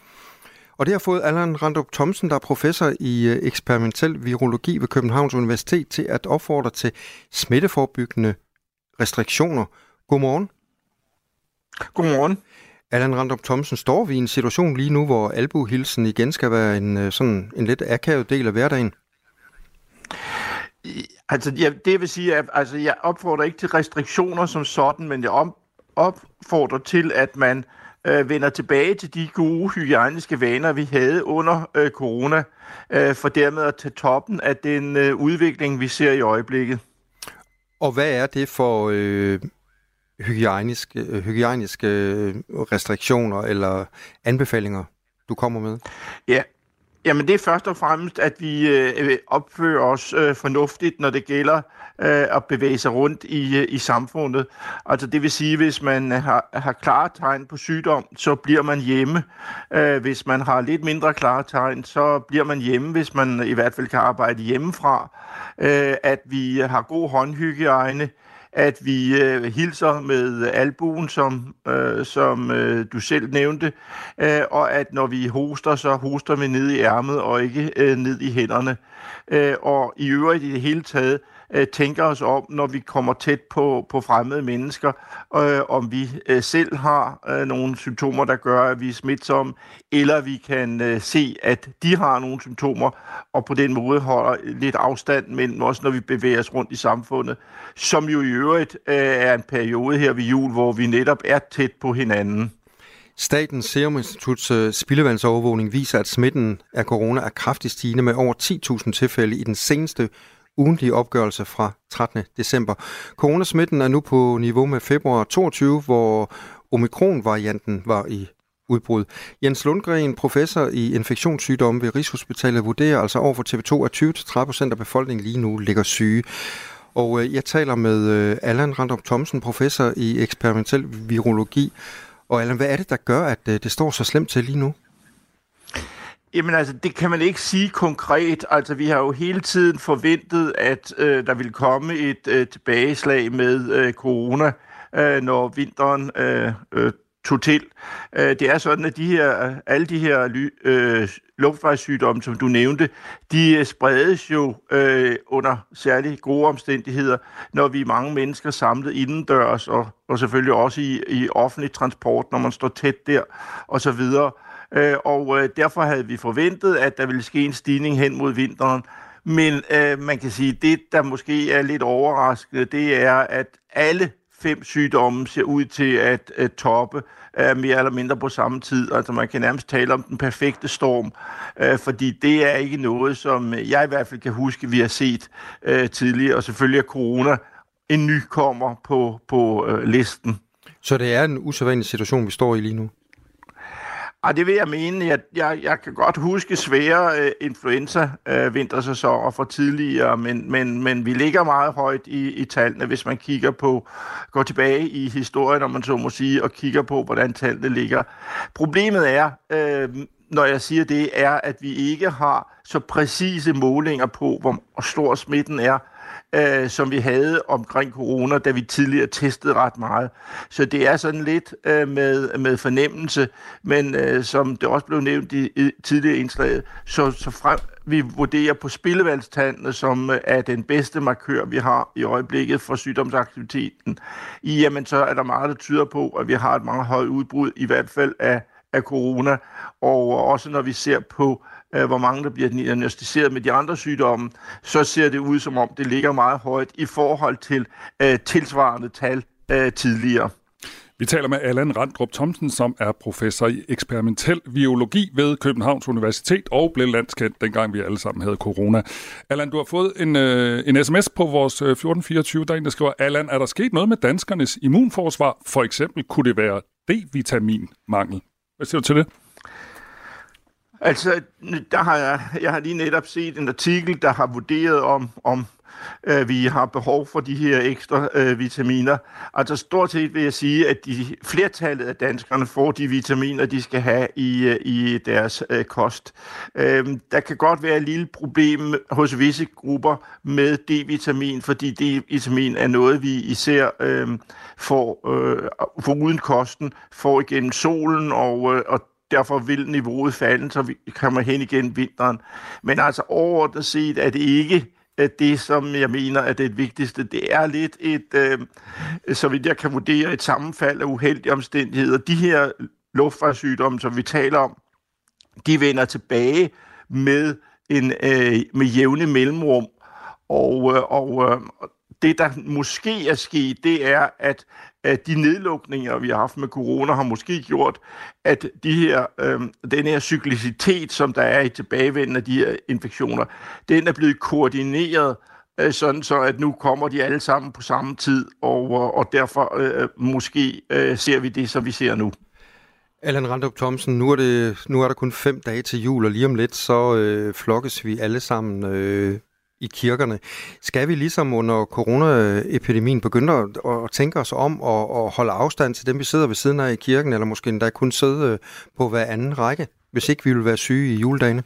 Speaker 3: Og det har fået Allan Randrup Thomsen, der er professor i øh, eksperimentel virologi ved Københavns Universitet, til at opfordre til smitteforebyggende restriktioner. Godmorgen.
Speaker 16: Godmorgen.
Speaker 3: Allan Randrup Thomsen, står vi i en situation lige nu, hvor albuhilsen igen skal være en, øh, sådan en lidt akavet del af hverdagen?
Speaker 16: Altså, ja, det vil sige, at altså, jeg opfordrer ikke til restriktioner som sådan, men jeg opfordrer til, at man øh, vender tilbage til de gode hygiejniske vaner, vi havde under øh, corona, øh, for dermed at tage toppen af den øh, udvikling, vi ser i øjeblikket.
Speaker 3: Og hvad er det for øh, hygiejniske, øh, hygiejniske restriktioner eller anbefalinger, du kommer med?
Speaker 16: Ja, Jamen det er først og fremmest, at vi øh, øh, opfører os øh, fornuftigt, når det gælder øh, at bevæge sig rundt i, øh, i samfundet. Altså det vil sige, hvis man øh, har, har klare tegn på sygdom, så bliver man hjemme. Øh, hvis man har lidt mindre klare tegn, så bliver man hjemme, hvis man i hvert fald kan arbejde hjemmefra. Øh, at vi har god håndhygiejne, at vi øh, hilser med albuen, som, øh, som øh, du selv nævnte, øh, og at når vi hoster, så hoster vi ned i ærmet og ikke øh, ned i hænderne. Øh, og i øvrigt i det hele taget, øh, Øh, tænker os om, når vi kommer tæt på, på fremmede mennesker, øh, om vi øh, selv har øh, nogle symptomer, der gør, at vi er smitsomme, eller vi kan øh, se, at de har nogle symptomer, og på den måde holder lidt afstand mellem os, når vi bevæger os rundt i samfundet, som jo i øvrigt øh, er en periode her ved jul, hvor vi netop er tæt på hinanden.
Speaker 3: Statens Serum Instituts øh, spildevandsovervågning viser, at smitten af corona er kraftigt stigende med over 10.000 tilfælde i den seneste ugentlige opgørelse fra 13. december. Coronasmitten er nu på niveau med februar 22, hvor omikron-varianten var i udbrud. Jens Lundgren, professor i infektionssygdomme ved Rigshospitalet, vurderer altså over for TV2, at 20-30% af befolkningen lige nu ligger syge. Og øh, jeg taler med øh, Allan Randrup Thomsen, professor i eksperimentel virologi. Og Allan, hvad er det, der gør, at øh, det står så slemt til lige nu?
Speaker 16: Jamen altså, det kan man ikke sige konkret. Altså, vi har jo hele tiden forventet, at øh, der ville komme et øh, tilbageslag med øh, corona, øh, når vinteren øh, øh, tog til. Øh, det er sådan, at de her, alle de her øh, luftvejssygdomme, som du nævnte, de øh, spredes jo øh, under særligt gode omstændigheder, når vi er mange mennesker samlet indendørs, og, og selvfølgelig også i, i offentlig transport, når man står tæt der, og så videre. Øh, og øh, derfor havde vi forventet, at der ville ske en stigning hen mod vinteren. Men øh, man kan sige, at det, der måske er lidt overraskende, det er, at alle fem sygdomme ser ud til at, øh, toppe øh, mere eller mindre på samme tid. Altså man kan nærmest tale om den perfekte storm, øh, fordi det er ikke noget, som jeg i hvert fald kan huske, vi har set tidligere. Og selvfølgelig er corona en ny kommer på, på listen.
Speaker 3: Så det er en usædvanlig situation, vi står i lige nu?
Speaker 16: Og det vil jeg mene. Jeg, jeg, jeg kan godt huske svære øh, influenza-vintersæsoner øh, fra tidligere, men, men, men vi ligger meget højt i, i tallene, hvis man kigger på, går tilbage i historien, om man så må sige, og kigger på, hvordan tallene ligger. Problemet er, øh, når jeg siger det, er, at vi ikke har så præcise målinger på, hvor stor smitten er, øh, som vi havde omkring corona, da vi tidligere testede ret meget. Så det er sådan lidt øh, med, med fornemmelse, men øh, som det også blev nævnt i, i tidligere indslaget, så, så frem, vi vurderer på spildevandstandene, som øh, er den bedste markør, vi har i øjeblikket for sygdomsaktiviteten, jamen så er der meget, der tyder på, at vi har et meget højt udbrud, i hvert fald af, af corona, og også når vi ser på øh, hvor mange der bliver diagnostiseret med de andre sygdomme, så ser det ud som om, det ligger meget højt i forhold til øh, tilsvarende tal øh, tidligere.
Speaker 4: Vi taler med Allan Randrup Thomsen, som er professor i eksperimentel biologi ved Københavns Universitet og blev landskendt, dengang vi alle sammen havde corona. Allan, du har fået en, øh, en sms på vores øh, 1424, der er en, der skriver, Allan, er der sket noget med danskernes immunforsvar? For eksempel kunne det være D-vitaminmangel. Hvad siger du til det?
Speaker 16: Altså, der har jeg, jeg har lige netop set en artikel, der har vurderet om, om øh, vi har behov for de her ekstra øh, vitaminer. Altså stort set vil jeg sige, at de flertallet af danskerne får de vitaminer, de skal have i, øh, i deres øh, kost. Øh, der kan godt være et lille problem hos visse grupper med D-vitamin, fordi D-vitamin er noget, vi især øh, får øh, uden kosten, får igennem solen, og, øh, og derfor vil niveauet falde, så vi kommer hen igen vinteren. Men altså overordnet set er det ikke at det, som jeg mener er det vigtigste. Det er lidt et, øh, så vidt jeg kan vurdere, et sammenfald af uheldige omstændigheder. De her luftfartssygdomme, som vi taler om, de vender tilbage med, en, øh, med jævne mellemrum. Og, øh, og øh, det, der måske er sket, det er, at, at de nedlukninger, vi har haft med corona, har måske gjort, at de her, øh, den her cyklicitet, som der er i tilbagevenden af de her infektioner, den er blevet koordineret, øh, sådan så at nu kommer de alle sammen på samme tid, og, øh, og derfor øh, måske øh, ser vi det, som vi ser nu.
Speaker 3: Allan Randrup Thomsen, nu er, det, nu er der kun fem dage til jul, og lige om lidt, så øh, flokkes vi alle sammen øh, i kirkerne. Skal vi ligesom under coronaepidemien begynde at, at tænke os om og, og holde afstand til dem, vi sidder ved siden af i kirken, eller måske endda kun sidde øh, på hver anden række, hvis ikke vi vil være syge i juledagene?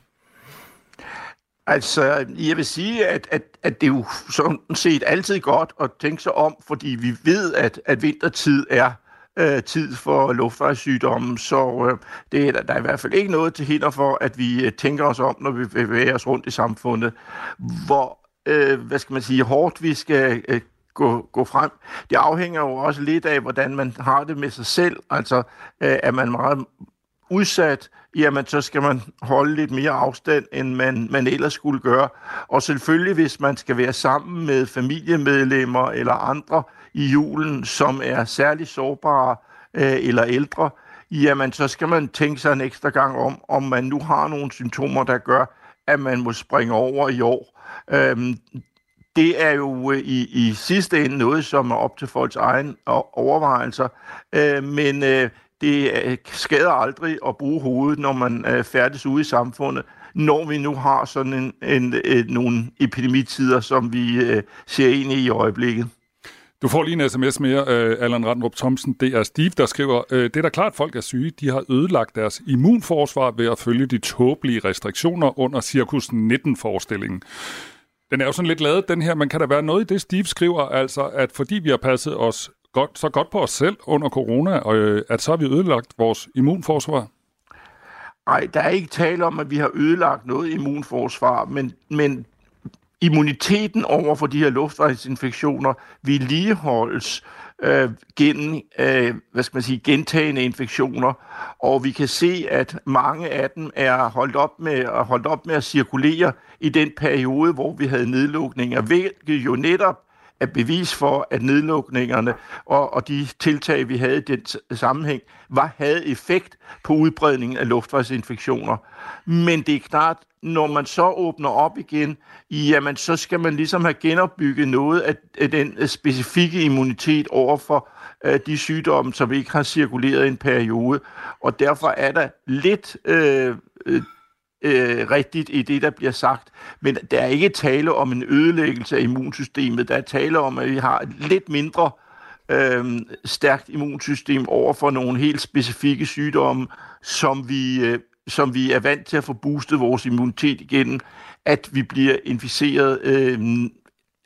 Speaker 16: Altså, jeg vil sige, at, at, at det er jo sådan set altid godt at tænke sig om, fordi vi ved, at, at vintertid er øh, tid for luftvejssygdomme, så øh, det er, der, er i hvert fald ikke noget til hinder for, at vi øh, tænker os om, når vi bevæger os rundt i samfundet, hvor, øh, hvad skal man sige, hårdt vi skal øh, gå, gå frem. Det afhænger jo også lidt af, hvordan man har det med sig selv. Altså, øh, er man meget udsat, jamen så skal man holde lidt mere afstand, end man, man ellers skulle gøre. Og selvfølgelig, hvis man skal være sammen med familiemedlemmer eller andre i julen, som er særlig sårbare øh, eller ældre, jamen så skal man tænke sig en ekstra gang om, om man nu har nogle symptomer, der gør, at man må springe over i år. Øhm, det er jo øh, i, i sidste ende noget, som er op til folks egen overvejelser, øh, men øh, det øh, skader aldrig at bruge hovedet, når man øh, færdes ude i samfundet, når vi nu har sådan en, en, en, nogle epidemitider, som vi ser ind i i øjeblikket.
Speaker 4: Du får lige en sms mere, Allan Randrup Thomsen. Det er Steve, der skriver, det er da klart, at folk er syge. De har ødelagt deres immunforsvar ved at følge de tåbelige restriktioner under Cirkus 19-forestillingen. Den er jo sådan lidt lavet, den her, men kan der være noget i det, Steve skriver, altså at fordi vi har passet os godt, så godt på os selv under corona, og øh, at så har vi ødelagt vores immunforsvar?
Speaker 16: Nej, der er ikke tale om, at vi har ødelagt noget immunforsvar, men, men immuniteten over for de her luftvejsinfektioner vedligeholdes øh, gennem øh, hvad skal man sige, gentagende infektioner, og vi kan se, at mange af dem er holdt op med, holdt op med at cirkulere i den periode, hvor vi havde nedlukninger, hvilket jo netop er bevis for, at nedlukningerne og, og de tiltag, vi havde i den sammenhæng, var, havde effekt på udbredningen af luftvejsinfektioner. Men det er klart, når man så åbner op igen, jamen så skal man ligesom have genopbygget noget af, af den øh, specifikke immunitet over for øh, de sygdomme, som ikke har cirkuleret i en periode. Og derfor er der lidt øh, øh øh, rigtigt i det, der bliver sagt. Men der er ikke tale om en ødelæggelse af immunsystemet. Der er tale om, at vi har et lidt mindre øh, stærkt immunsystem over for nogle helt specifikke sygdomme, som vi, øh, som vi er vant til at få boostet vores immunitet igennem, at vi bliver inficeret øh,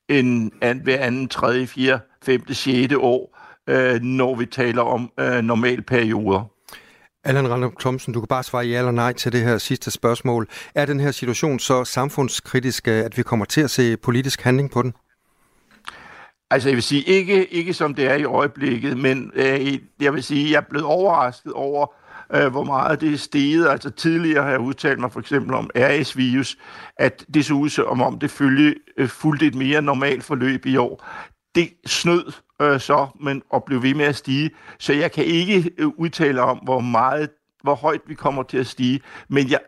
Speaker 16: en, an, hver anden, tredje, fjerde, femte, sjette år, øh, når vi taler om øh, normale perioder.
Speaker 3: Allan Randrup Thomsen, du kan bare svare ja eller nej til det her sidste spørgsmål. Er den her situation så samfundskritisk, øh, at vi kommer til at se politisk handling på den?
Speaker 16: Altså jeg vil sige, ikke, ikke som det er i øjeblikket, men øh, jeg vil sige, jeg er blevet overrasket over, øh, hvor meget det er steget. Altså tidligere har jeg udtalt mig for eksempel om RS-virus, at det så ud som om det følge, øh, fulgte et mere normalt forløb i år. Det snød øh, så, men og blev ved med at stige. Så jeg kan ikke øh, udtale om, hvor meget hvor højt vi kommer til at stige, men jeg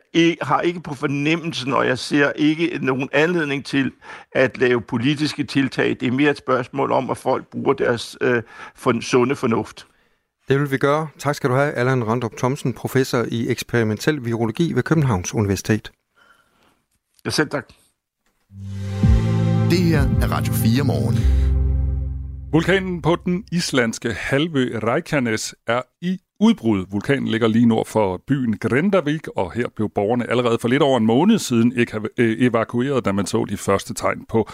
Speaker 16: har ikke på fornemmelsen, og jeg ser ikke nogen anledning til at lave politiske tiltag. Det er mere et spørgsmål om, at folk bruger deres øh, for, sunde fornuft.
Speaker 3: Det vil vi gøre. Tak skal du have, Allan Randrup Thomsen, professor i eksperimentel virologi ved Københavns Universitet.
Speaker 16: Ja, selv tak.
Speaker 2: Det her er Radio 4 morgen.
Speaker 4: Vulkanen på den islandske halvø Reykjanes er i udbrud. Vulkanen ligger lige nord for byen Grindavik, og her blev borgerne allerede for lidt over en måned siden øh, evakueret, da man så de første tegn på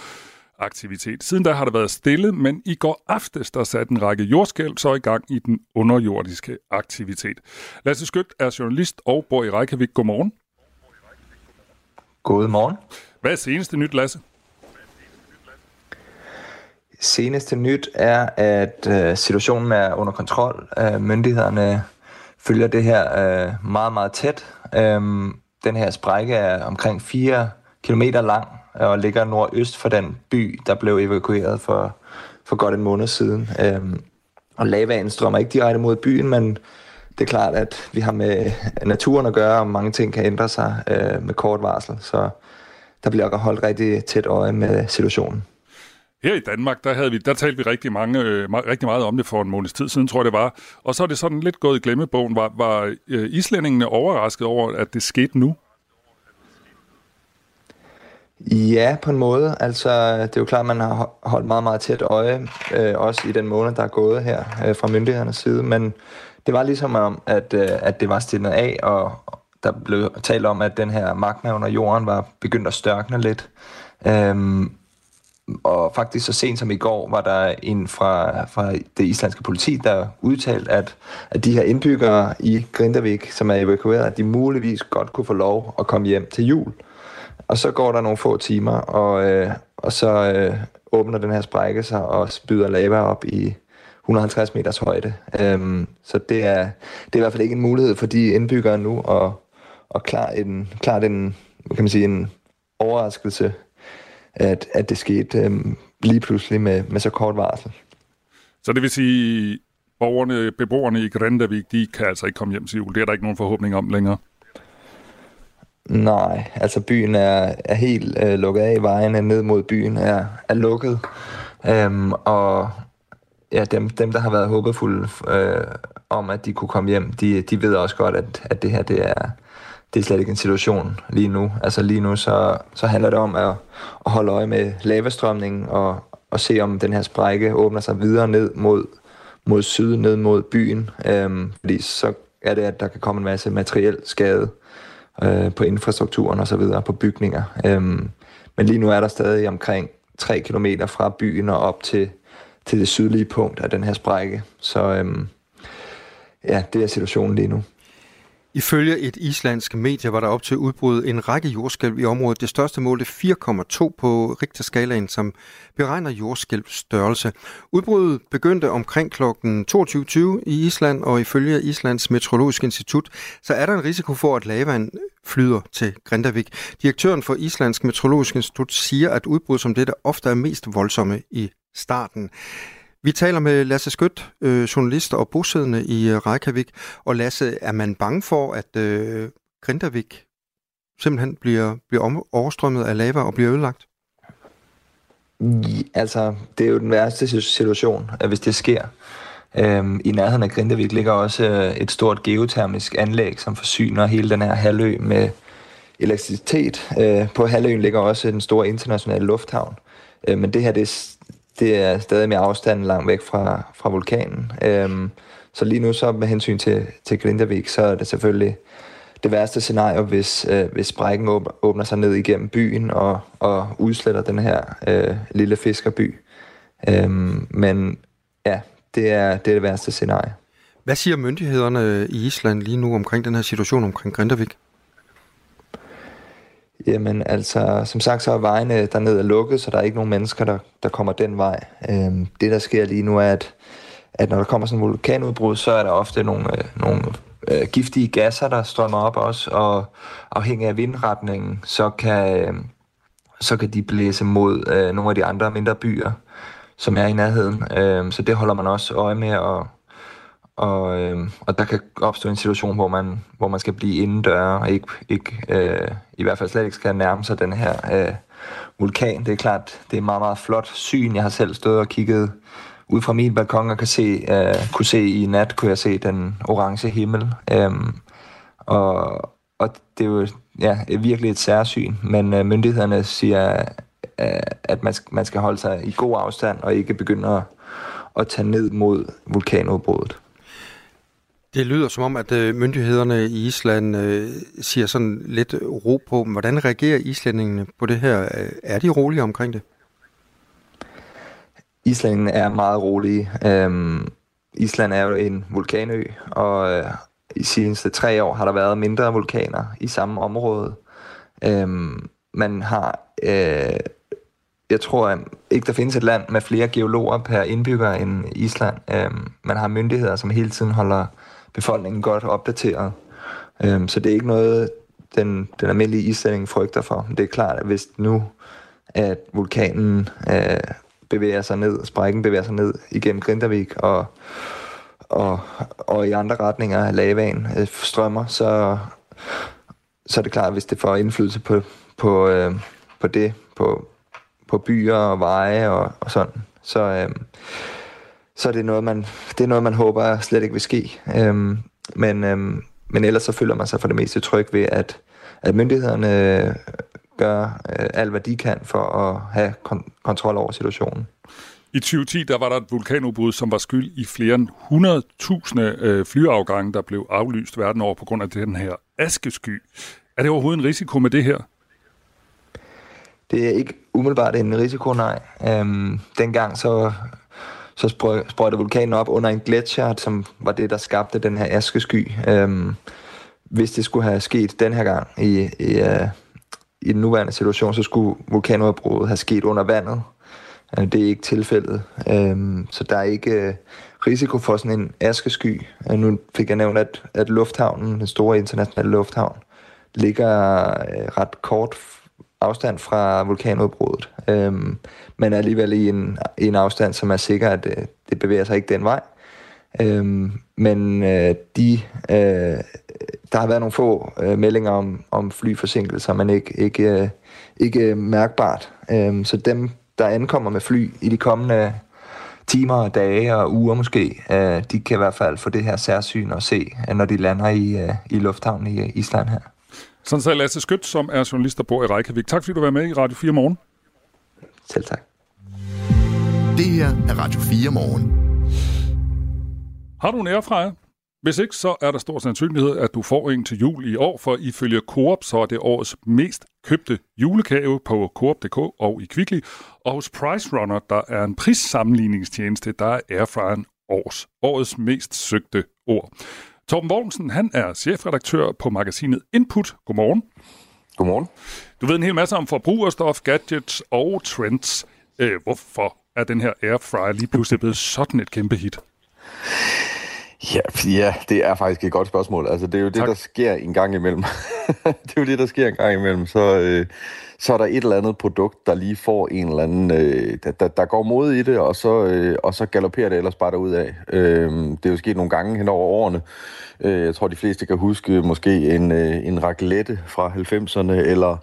Speaker 4: aktivitet. Siden da har der været stille, men i går aftes der satte en række jordskælv så i gang i den underjordiske aktivitet. Lasse Skødt er journalist og bor i Reykjavik. Godmorgen.
Speaker 17: Godmorgen.
Speaker 4: Hvad er seneste nyt, Lasse?
Speaker 17: Seneste nyt er, at øh, situationen er under kontrol. Øh, myndighederne følger det her øh, meget, meget tæt. Øh, den her sprække er omkring 4 km lang og ligger nordøst for den by, der blev evakueret for, for godt en måned siden. Øh, og lavaen strømmer ikke direkte mod byen, men det er klart, at vi har med naturen at gøre, og mange ting kan ændre sig øh, med kort varsel. Så der bliver holdt rigtig tæt øje med situationen.
Speaker 4: Her i Danmark, der, havde vi, der talte vi rigtig, mange, øh, rigtig meget om det for en måneds tid siden, tror jeg det var. Og så er det sådan lidt gået i glemmebogen. Var, var øh, islændingene overrasket over, at det skete nu?
Speaker 17: Ja, på en måde. Altså, det er jo klart, at man har holdt meget, meget tæt øje, øh, også i den måned, der er gået her øh, fra myndighedernes side. Men det var ligesom om, at, øh, at det var stillet af, og der blev talt om, at den her magma under jorden var begyndt at størkne lidt. Øhm, og faktisk så sent som i går var der en fra, fra det islandske politi, der udtalte, at, at de her indbyggere i Grindavik, som er evakueret, at de muligvis godt kunne få lov at komme hjem til jul. Og så går der nogle få timer, og, øh, og så øh, åbner den her sprække sig og spyder lava op i 150 meters højde. Øhm, så det er, det er i hvert fald ikke en mulighed for de indbyggere nu at, at klare, en, klare den, kan man sige, en overraskelse at, at det skete øhm, lige pludselig med, med så kort varsel.
Speaker 4: Så det vil sige, borgerne, beboerne i Grindavik, de kan altså ikke komme hjem til jul. Det er der ikke nogen forhåbning om længere.
Speaker 17: Nej, altså byen er, er helt øh, lukket af. Vejene ned mod byen er, er lukket. Øhm, og ja, dem, dem, der har været håbefulde øh, om, at de kunne komme hjem, de, de ved også godt, at, at det her det er, det er slet ikke en situation lige nu. Altså lige nu, så, så handler det om at, at holde øje med lavastrømningen og, og se, om den her sprække åbner sig videre ned mod, mod syd, ned mod byen. Øhm, fordi så er det, at der kan komme en masse materiel skade øh, på infrastrukturen og så videre, på bygninger. Øhm, men lige nu er der stadig omkring 3 km fra byen og op til, til det sydlige punkt af den her sprække. Så øhm, ja, det er situationen lige nu.
Speaker 3: Ifølge et islandsk medie var der op til udbrud en række jordskælv i området. Det største mål er 4,2 på Richterskalaen, som beregner jordskælvs størrelse. Udbruddet begyndte omkring kl. 22.20 i Island, og ifølge Islands Meteorologiske Institut, så er der en risiko for, at lavaen flyder til Grindavik. Direktøren for Islands Meteorologiske Institut siger, at udbrud som dette ofte er mest voldsomme i starten. Vi taler med Lasse Skødt, øh, journalist og bosiddende i øh, Reykjavik. Og Lasse, er man bange for, at øh, Grindavik simpelthen bliver, bliver overstrømmet af lava og bliver ødelagt?
Speaker 17: Altså, det er jo den værste situation, at hvis det sker. Øhm, I nærheden af Grindavik ligger også øh, et stort geotermisk anlæg, som forsyner hele den her halvø med elektricitet. Øh, på halvøen ligger også den store internationale lufthavn. Øh, men det her det er det er stadig med afstanden langt væk fra, fra vulkanen. Øhm, så lige nu så med hensyn til, til Grindavik, så er det selvfølgelig det værste scenario, hvis, øh, hvis sprækken åbner sig ned igennem byen og, og udsletter den her øh, lille fiskerby. Øhm, men ja, det er, det er det værste scenarie.
Speaker 3: Hvad siger myndighederne i Island lige nu omkring den her situation omkring Grindavik?
Speaker 17: Jamen altså, som sagt, så er vejene dernede lukket, så der er ikke nogen mennesker, der, der kommer den vej. Øhm, det, der sker lige nu, er, at, at når der kommer sådan en vulkanudbrud, så er der ofte nogle, øh, nogle øh, giftige gasser, der strømmer op også, og afhængig af vindretningen, så kan, øh, så kan de blæse mod øh, nogle af de andre mindre byer, som er i nærheden. Øh, så det holder man også øje med, og og, øh, og der kan opstå en situation, hvor man, hvor man skal blive indendørs og ikke, ikke, øh, i hvert fald slet ikke skal nærme sig den her øh, vulkan. Det er klart, det er meget, meget flot syn. Jeg har selv stået og kigget ud fra min balkon og kan se, øh, kunne se i nat, kunne jeg se den orange himmel. Øh, og, og det er jo ja, virkelig et særsyn, men øh, myndighederne siger, øh, at man, man skal holde sig i god afstand og ikke begynde at, at tage ned mod vulkanudbruddet.
Speaker 3: Det lyder som om, at øh, myndighederne i Island øh, siger sådan lidt ro på. Hvordan reagerer islændingene på det her? Øh, er de rolige omkring det?
Speaker 17: Islændingene er meget rolige. Øhm, Island er jo en vulkanø, og øh, i de seneste tre år har der været mindre vulkaner i samme område. Øhm, man har, øh, jeg tror ikke, der findes et land med flere geologer per indbygger end Island. Øhm, man har myndigheder, som hele tiden holder befolkningen godt opdateret. Øhm, så det er ikke noget, den, den almindelige islænding frygter for. Det er klart, at hvis nu at vulkanen øh, bevæger sig ned, sprækken bevæger sig ned igennem Grindavik og, og, og i andre retninger af lavaen øh, strømmer, så, så er det klart, at hvis det får indflydelse på, på, øh, på det, på, på byer og veje og, og sådan, så, øh, så er det noget, man, det er noget, man håber slet ikke vil ske. Øh, men, øh, men ellers så føler man sig for det meste tryg ved, at, at myndighederne gør øh, alt, hvad de kan for at have kon- kontrol over situationen.
Speaker 4: I 2010 der var der et vulkanudbrud, som var skyld i flere end 100.000 øh, flyafgange, der blev aflyst verden over på grund af den her askesky. Er det overhovedet en risiko med det her?
Speaker 17: Det er ikke umiddelbart en risiko, nej. Øhm, dengang så, så sprøjter vulkanen op under en gletsjer, som var det, der skabte den her askesky. Øhm, hvis det skulle have sket den her gang i, i, uh, i den nuværende situation, så skulle vulkanudbruddet have sket under vandet. Øh, det er ikke tilfældet. Øhm, så der er ikke øh, risiko for sådan en askesky. Øh, nu fik jeg nævnt, at, at lufthavnen, den store internationale lufthavn, ligger øh, ret kort afstand fra vulkanudbruddet, øhm, men alligevel i en, i en afstand, som er sikker, at det, det bevæger sig ikke den vej. Øhm, men øh, de, øh, der har været nogle få øh, meldinger om, om flyforsinkelser, men ikke, ikke, øh, ikke øh, mærkbart. Øhm, så dem, der ankommer med fly i de kommende timer og dage og uger måske, øh, de kan i hvert fald få det her særsyn og se, øh, når de lander i, øh, i lufthavnen i Island her.
Speaker 4: Sådan sagde Lasse Skødt, som er journalist, der bor i Reykjavik. Tak fordi du var med i Radio 4 morgen.
Speaker 17: Selv tak.
Speaker 2: Det her er Radio 4 morgen.
Speaker 4: Har du en airfryer? Hvis ikke, så er der stor sandsynlighed, at du får en til jul i år, for ifølge Coop, så er det årets mest købte julegave på Coop.dk og i Kvickly. Og hos Price Runner, der er en prissammenligningstjeneste, der er airfryeren års, årets mest søgte ord. Torben Vognsen, han er chefredaktør på magasinet Input. Godmorgen.
Speaker 18: Godmorgen.
Speaker 4: Du ved en hel masse om forbrugerstof, gadgets og trends. Øh, hvorfor er den her airfryer lige pludselig blevet sådan et kæmpe hit?
Speaker 18: Ja, ja, det er faktisk et godt spørgsmål. Altså, det er jo det, tak. der sker en gang imellem. det er jo det, der sker en gang imellem. Så, øh, så er der et eller andet produkt, der lige får en eller anden... Øh, der, der går mod i det, og så, øh, og så galopperer det ellers bare derud af. Øh, det er jo sket nogle gange hen over årene. Øh, jeg tror, de fleste kan huske måske en, øh, en raclette fra 90'erne, eller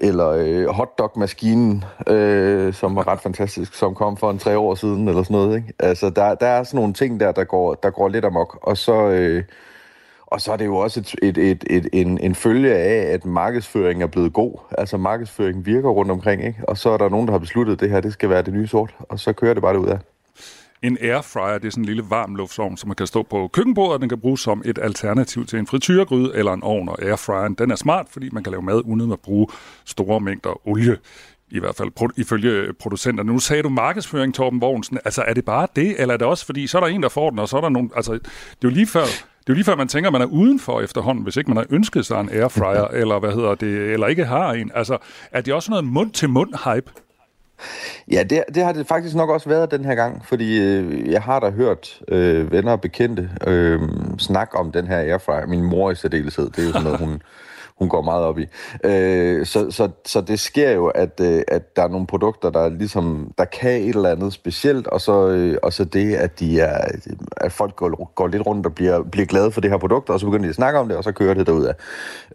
Speaker 18: eller øh, hotdog-maskinen, øh, som var ret fantastisk, som kom for en tre år siden, eller sådan noget. Ikke? Altså, der, der er sådan nogle ting der, der går, der går lidt amok. Og så, øh, og så er det jo også et, et, et, et, en, en følge af, at markedsføringen er blevet god. Altså, markedsføringen virker rundt omkring, ikke? Og så er der nogen, der har besluttet, at det her det skal være det nye sort, og så kører det bare ud af.
Speaker 4: En airfryer, det er sådan en lille varm luftsovn, som man kan stå på køkkenbordet, og den kan bruges som et alternativ til en frityregryde eller en ovn. Og airfryeren, den er smart, fordi man kan lave mad uden at bruge store mængder olie. I hvert fald ifølge producenterne. Nu sagde du markedsføring, Torben Vognsen. Altså, er det bare det, eller er det også, fordi så er der en, der får den, og så er der nogen... Altså, det er jo lige før, det er jo lige før, man tænker, at man er udenfor efterhånden, hvis ikke man har ønsket sig en airfryer, eller hvad hedder det, eller ikke har en. Altså, er det også noget mund-til-mund-hype?
Speaker 18: Ja, det, det har det faktisk nok også været den her gang, fordi øh, jeg har da hørt øh, venner og bekendte øh, snakke om den her airfryer. Min mor i særdeleshed, det er jo sådan noget, hun, hun går meget op i. Øh, så, så, så det sker jo, at, øh, at der er nogle produkter, der ligesom, der kan et eller andet specielt, og så, øh, og så det, at, de er, at folk går, går lidt rundt og bliver, bliver glade for det her produkt, og så begynder de at snakke om det, og så kører det derudad.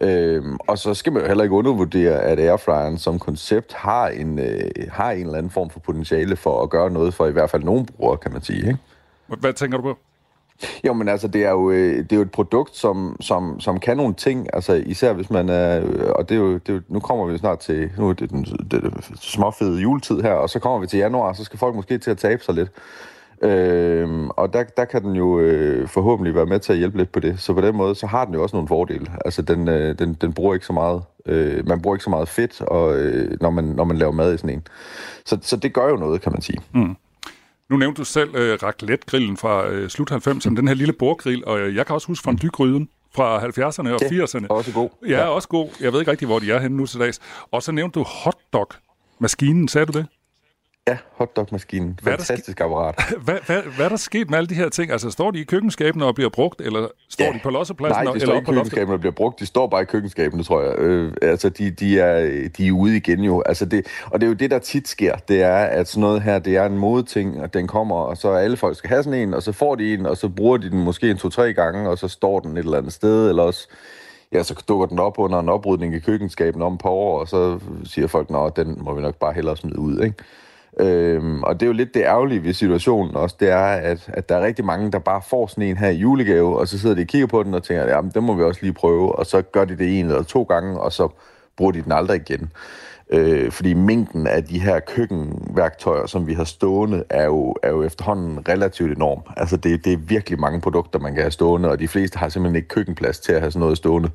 Speaker 18: Øh, og så skal man jo heller ikke undervurdere, at airfryeren som koncept har en, øh, har en eller anden form for potentiale for at gøre noget for i hvert fald nogle brugere, kan man sige. Ikke?
Speaker 4: Hvad tænker du på?
Speaker 18: Jo, men altså, det er jo, øh, det er jo et produkt, som, som, som kan nogle ting, altså især hvis man er, øh, og det er jo, det er jo nu kommer vi snart til, nu er det den det, det, småfede juletid her, og så kommer vi til januar, så skal folk måske til at tabe sig lidt. Øh, og der, der kan den jo øh, forhåbentlig være med til at hjælpe lidt på det. Så på den måde, så har den jo også nogle fordele. Altså, den, øh, den, den bruger ikke så meget, øh, man bruger ikke så meget fedt, og, øh, når, man, når man laver mad i sådan en. Så, så det gør jo noget, kan man sige.
Speaker 4: Mm. Nu nævnte du selv øh, raclette-grillen fra øh, slut 90'erne, den her lille bordgrill, og øh, jeg kan også huske fra dygryden fra 70'erne og
Speaker 18: Ja,
Speaker 4: 80'erne.
Speaker 18: også god.
Speaker 4: Ja, ja, også god. Jeg ved ikke rigtig, hvor de er henne nu til dags. Og så nævnte du hotdog-maskinen, sagde du det?
Speaker 18: Ja, hotdog-maskinen.
Speaker 4: Hvad
Speaker 18: Fantastisk apparat.
Speaker 4: Hvad, hvad, hvad er der sket med alle de her ting? Altså, står de i køkkenskabene og bliver brugt, eller står ja. de på lossepladsen?
Speaker 18: Nej, de står ikke i køkkenskabene og bliver brugt. De står bare i køkkenskabene, tror jeg. Øh, altså, de, de, er, de er ude igen jo. Altså, det, og det er jo det, der tit sker. Det er, at sådan noget her, det er en modeting, og den kommer, og så alle folk skal have sådan en, og så får de en, og så bruger de den måske en to-tre gange, og så står den et eller andet sted, eller også ja, så dukker den op under en oprydning i køkkenskabene om et par år, og så siger folk, nå, den må vi nok bare hellere smide ud, ikke? Øhm, og det er jo lidt det ærgerlige ved situationen også, det er, at, at der er rigtig mange, der bare får sådan en her i julegave, og så sidder de og kigger på den og tænker, jamen, den må vi også lige prøve, og så gør de det en eller to gange, og så bruger de den aldrig igen. Øh, fordi mængden af de her køkkenværktøjer, som vi har stående, er jo, er jo efterhånden relativt enorm. Altså det, det er virkelig mange produkter, man kan have stående, og de fleste har simpelthen ikke køkkenplads til at have sådan noget stående.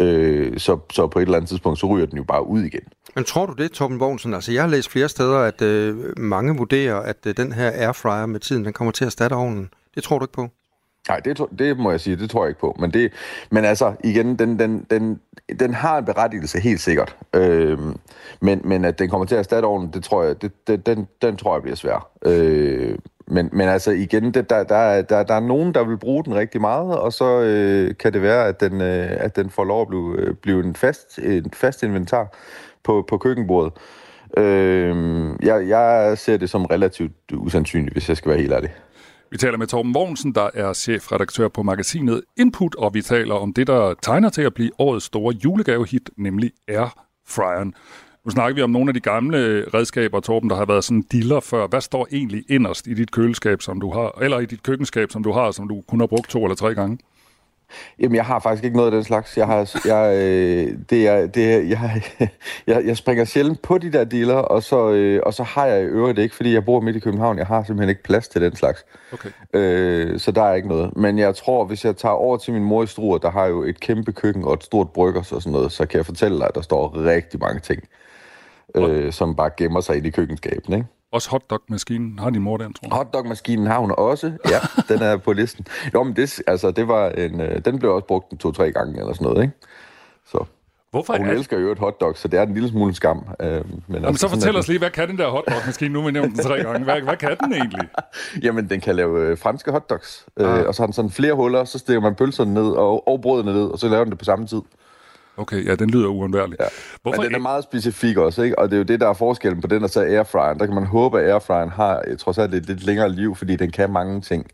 Speaker 18: Øh, så, så på et eller andet tidspunkt, så ryger den jo bare ud igen.
Speaker 3: Men tror du det, Torben Vognsen? Altså, jeg har læst flere steder, at øh, mange vurderer, at øh, den her airfryer med tiden, den kommer til at erstatte ovnen. Det tror du ikke på?
Speaker 18: Nej, det, det må jeg sige, det tror jeg ikke på. Men, det, men altså, igen, den, den, den, den har en berettigelse helt sikkert. Øhm, men, men at den kommer til at erstatte ovnen, det tror jeg, det, det, den, den tror jeg bliver svær. Øh, men, men altså igen, det, der, der, der, der er nogen, der vil bruge den rigtig meget, og så øh, kan det være, at den, øh, at den får lov at blive, øh, blive en, fast, en fast inventar på, på køkkenbordet. Øh, jeg, jeg ser det som relativt usandsynligt, hvis jeg skal være helt ærlig.
Speaker 4: Vi taler med Torben Vognsen, der er chefredaktør på magasinet Input, og vi taler om det, der tegner til at blive årets store julegavehit, nemlig Airfryeren. Nu snakker vi om nogle af de gamle redskaber, Torben, der har været sådan diller før. Hvad står egentlig inderst i dit køleskab, som du har, eller i dit køkkenskab, som du har, som du kun har brugt to eller tre gange?
Speaker 18: Jamen, jeg har faktisk ikke noget af den slags. Jeg har, jeg, øh, det er, det er, jeg, jeg, jeg springer sjældent på de der dealer, og så, øh, og så har jeg i øvrigt ikke, fordi jeg bor midt i København. Jeg har simpelthen ikke plads til den slags.
Speaker 4: Okay.
Speaker 18: Øh, så der er ikke noget. Men jeg tror, hvis jeg tager over til min mor i Struer, der har jo et kæmpe køkken og et stort bryggers og sådan noget, så kan jeg fortælle dig, at der står rigtig mange ting, øh, som bare gemmer sig i køkkenskabet, ikke?
Speaker 4: Også hotdog-maskinen har din mor den, tror jeg.
Speaker 18: Hotdog-maskinen har hun også. Ja, den er på listen. Jo, men det, altså, det var en, øh, den blev også brugt en to-tre gange eller sådan noget, ikke? Så.
Speaker 4: Hvorfor
Speaker 18: og hun
Speaker 4: er-
Speaker 18: elsker jo et hotdog, så det er en lille smule skam. Øh, men
Speaker 4: Jamen,
Speaker 18: altså,
Speaker 4: så
Speaker 18: sådan
Speaker 4: fortæl os lige, hvad kan den der hotdog-maskine, nu vi nævnt den tre gange? Hvad, hvad kan den egentlig?
Speaker 18: Jamen, den kan lave øh, franske hotdogs. Øh,
Speaker 4: Ah.
Speaker 18: og så har den sådan flere huller, så stikker man pølserne ned og, og brødene ned, og så laver den det på samme tid.
Speaker 4: Okay, ja, den lyder uundværlig.
Speaker 18: Ja.
Speaker 4: Hvorfor
Speaker 18: Men den er meget specifik også, ikke? Og det er jo det, der er forskellen på den og så airfryeren. Der kan man håbe, at airfryeren har øh, trods alt et lidt længere liv, fordi den kan mange ting.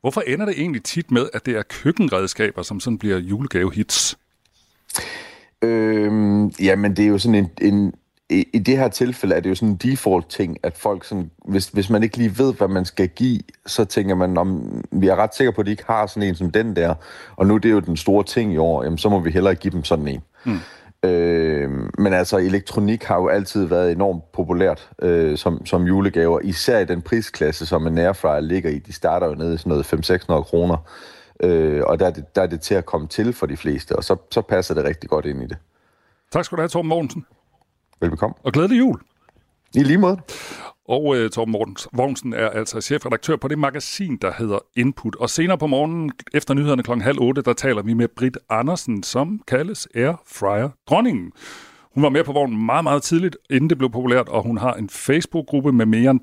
Speaker 4: Hvorfor ender det egentlig tit med, at det er køkkenredskaber, som sådan bliver julegavehits?
Speaker 18: Øhm, jamen, det er jo sådan en, en i, i det her tilfælde er det jo sådan en default ting, at folk sådan, hvis, hvis man ikke lige ved, hvad man skal give, så tænker man, om vi er ret sikre på, at de ikke har sådan en som den der, og nu er det jo den store ting i år, jamen så må vi hellere give dem sådan en.
Speaker 4: Mm.
Speaker 18: Øh, men altså, elektronik har jo altid været enormt populært øh, som, som julegaver, især i den prisklasse, som en airfryer ligger i. De starter jo nede i sådan noget 500-600 kroner, øh, og der er, det, der er det til at komme til for de fleste, og så, så passer det rigtig godt ind i det.
Speaker 4: Tak skal du have, Torben Mogensen.
Speaker 18: Velbekomme.
Speaker 4: Og glædelig jul.
Speaker 18: I lige måde.
Speaker 4: Og uh, Torben Mortens- Vognsen er altså chefredaktør på det magasin, der hedder Input. Og senere på morgenen, efter nyhederne kl. halv otte, der taler vi med Britt Andersen, som kaldes Airfryer Dronningen. Hun var med på vognen meget, meget tidligt, inden det blev populært, og hun har en Facebook-gruppe med mere end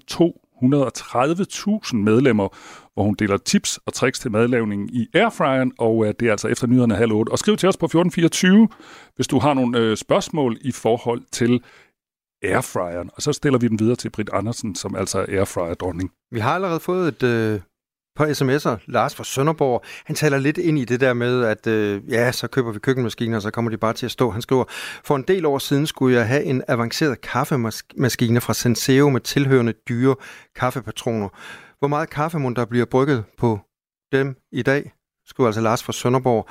Speaker 4: 130.000 medlemmer, hvor hun deler tips og tricks til madlavningen i airfryeren, og øh, det er altså efter nyhederne halv 8. Og skriv til os på 1424, hvis du har nogle øh, spørgsmål i forhold til airfryeren, og så stiller vi den videre til Britt Andersen, som altså er airfryer-dronning.
Speaker 3: Vi har allerede fået et øh, par sms'er. Lars fra Sønderborg, han taler lidt ind i det der med, at øh, ja, så køber vi køkkenmaskiner, og så kommer de bare til at stå. Han skriver, for en del år siden skulle jeg have en avanceret kaffemaskine fra Senseo med tilhørende dyre kaffepatroner. Hvor meget kaffemund, der bliver brygget på dem i dag, skriver altså Lars fra Sønderborg.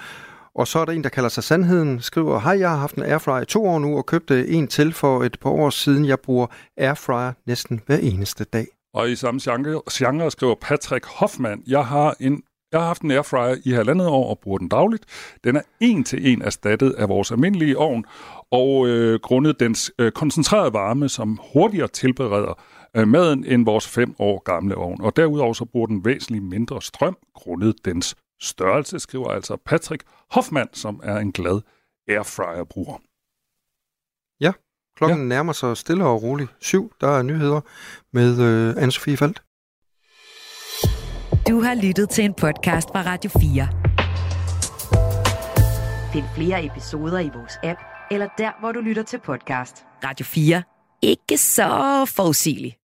Speaker 3: Og så er der en, der kalder sig Sandheden, skriver, Hej, jeg har haft en airfryer i to år nu, og købte en til for et par år siden. Jeg bruger airfryer næsten hver eneste dag.
Speaker 4: Og i samme genre, genre skriver Patrick Hoffmann, jeg har en jeg har haft en airfryer i halvandet år og bruger den dagligt. Den er en til en erstattet af vores almindelige ovn, og øh, grundet dens øh, koncentrerede varme, som hurtigere tilbereder øh, maden end vores fem år gamle ovn. Og derudover så bruger den væsentligt mindre strøm, grundet dens størrelse, skriver altså Patrick Hoffmann, som er en glad airfryer-bruger.
Speaker 3: Ja, klokken ja. nærmer sig stille og roligt. Syv, der er nyheder med øh, Anne-Sophie Faldt.
Speaker 8: Du har lyttet til en podcast fra Radio 4. Find flere episoder i vores app, eller der, hvor du lytter til podcast. Radio 4. Ikke så forudsigeligt.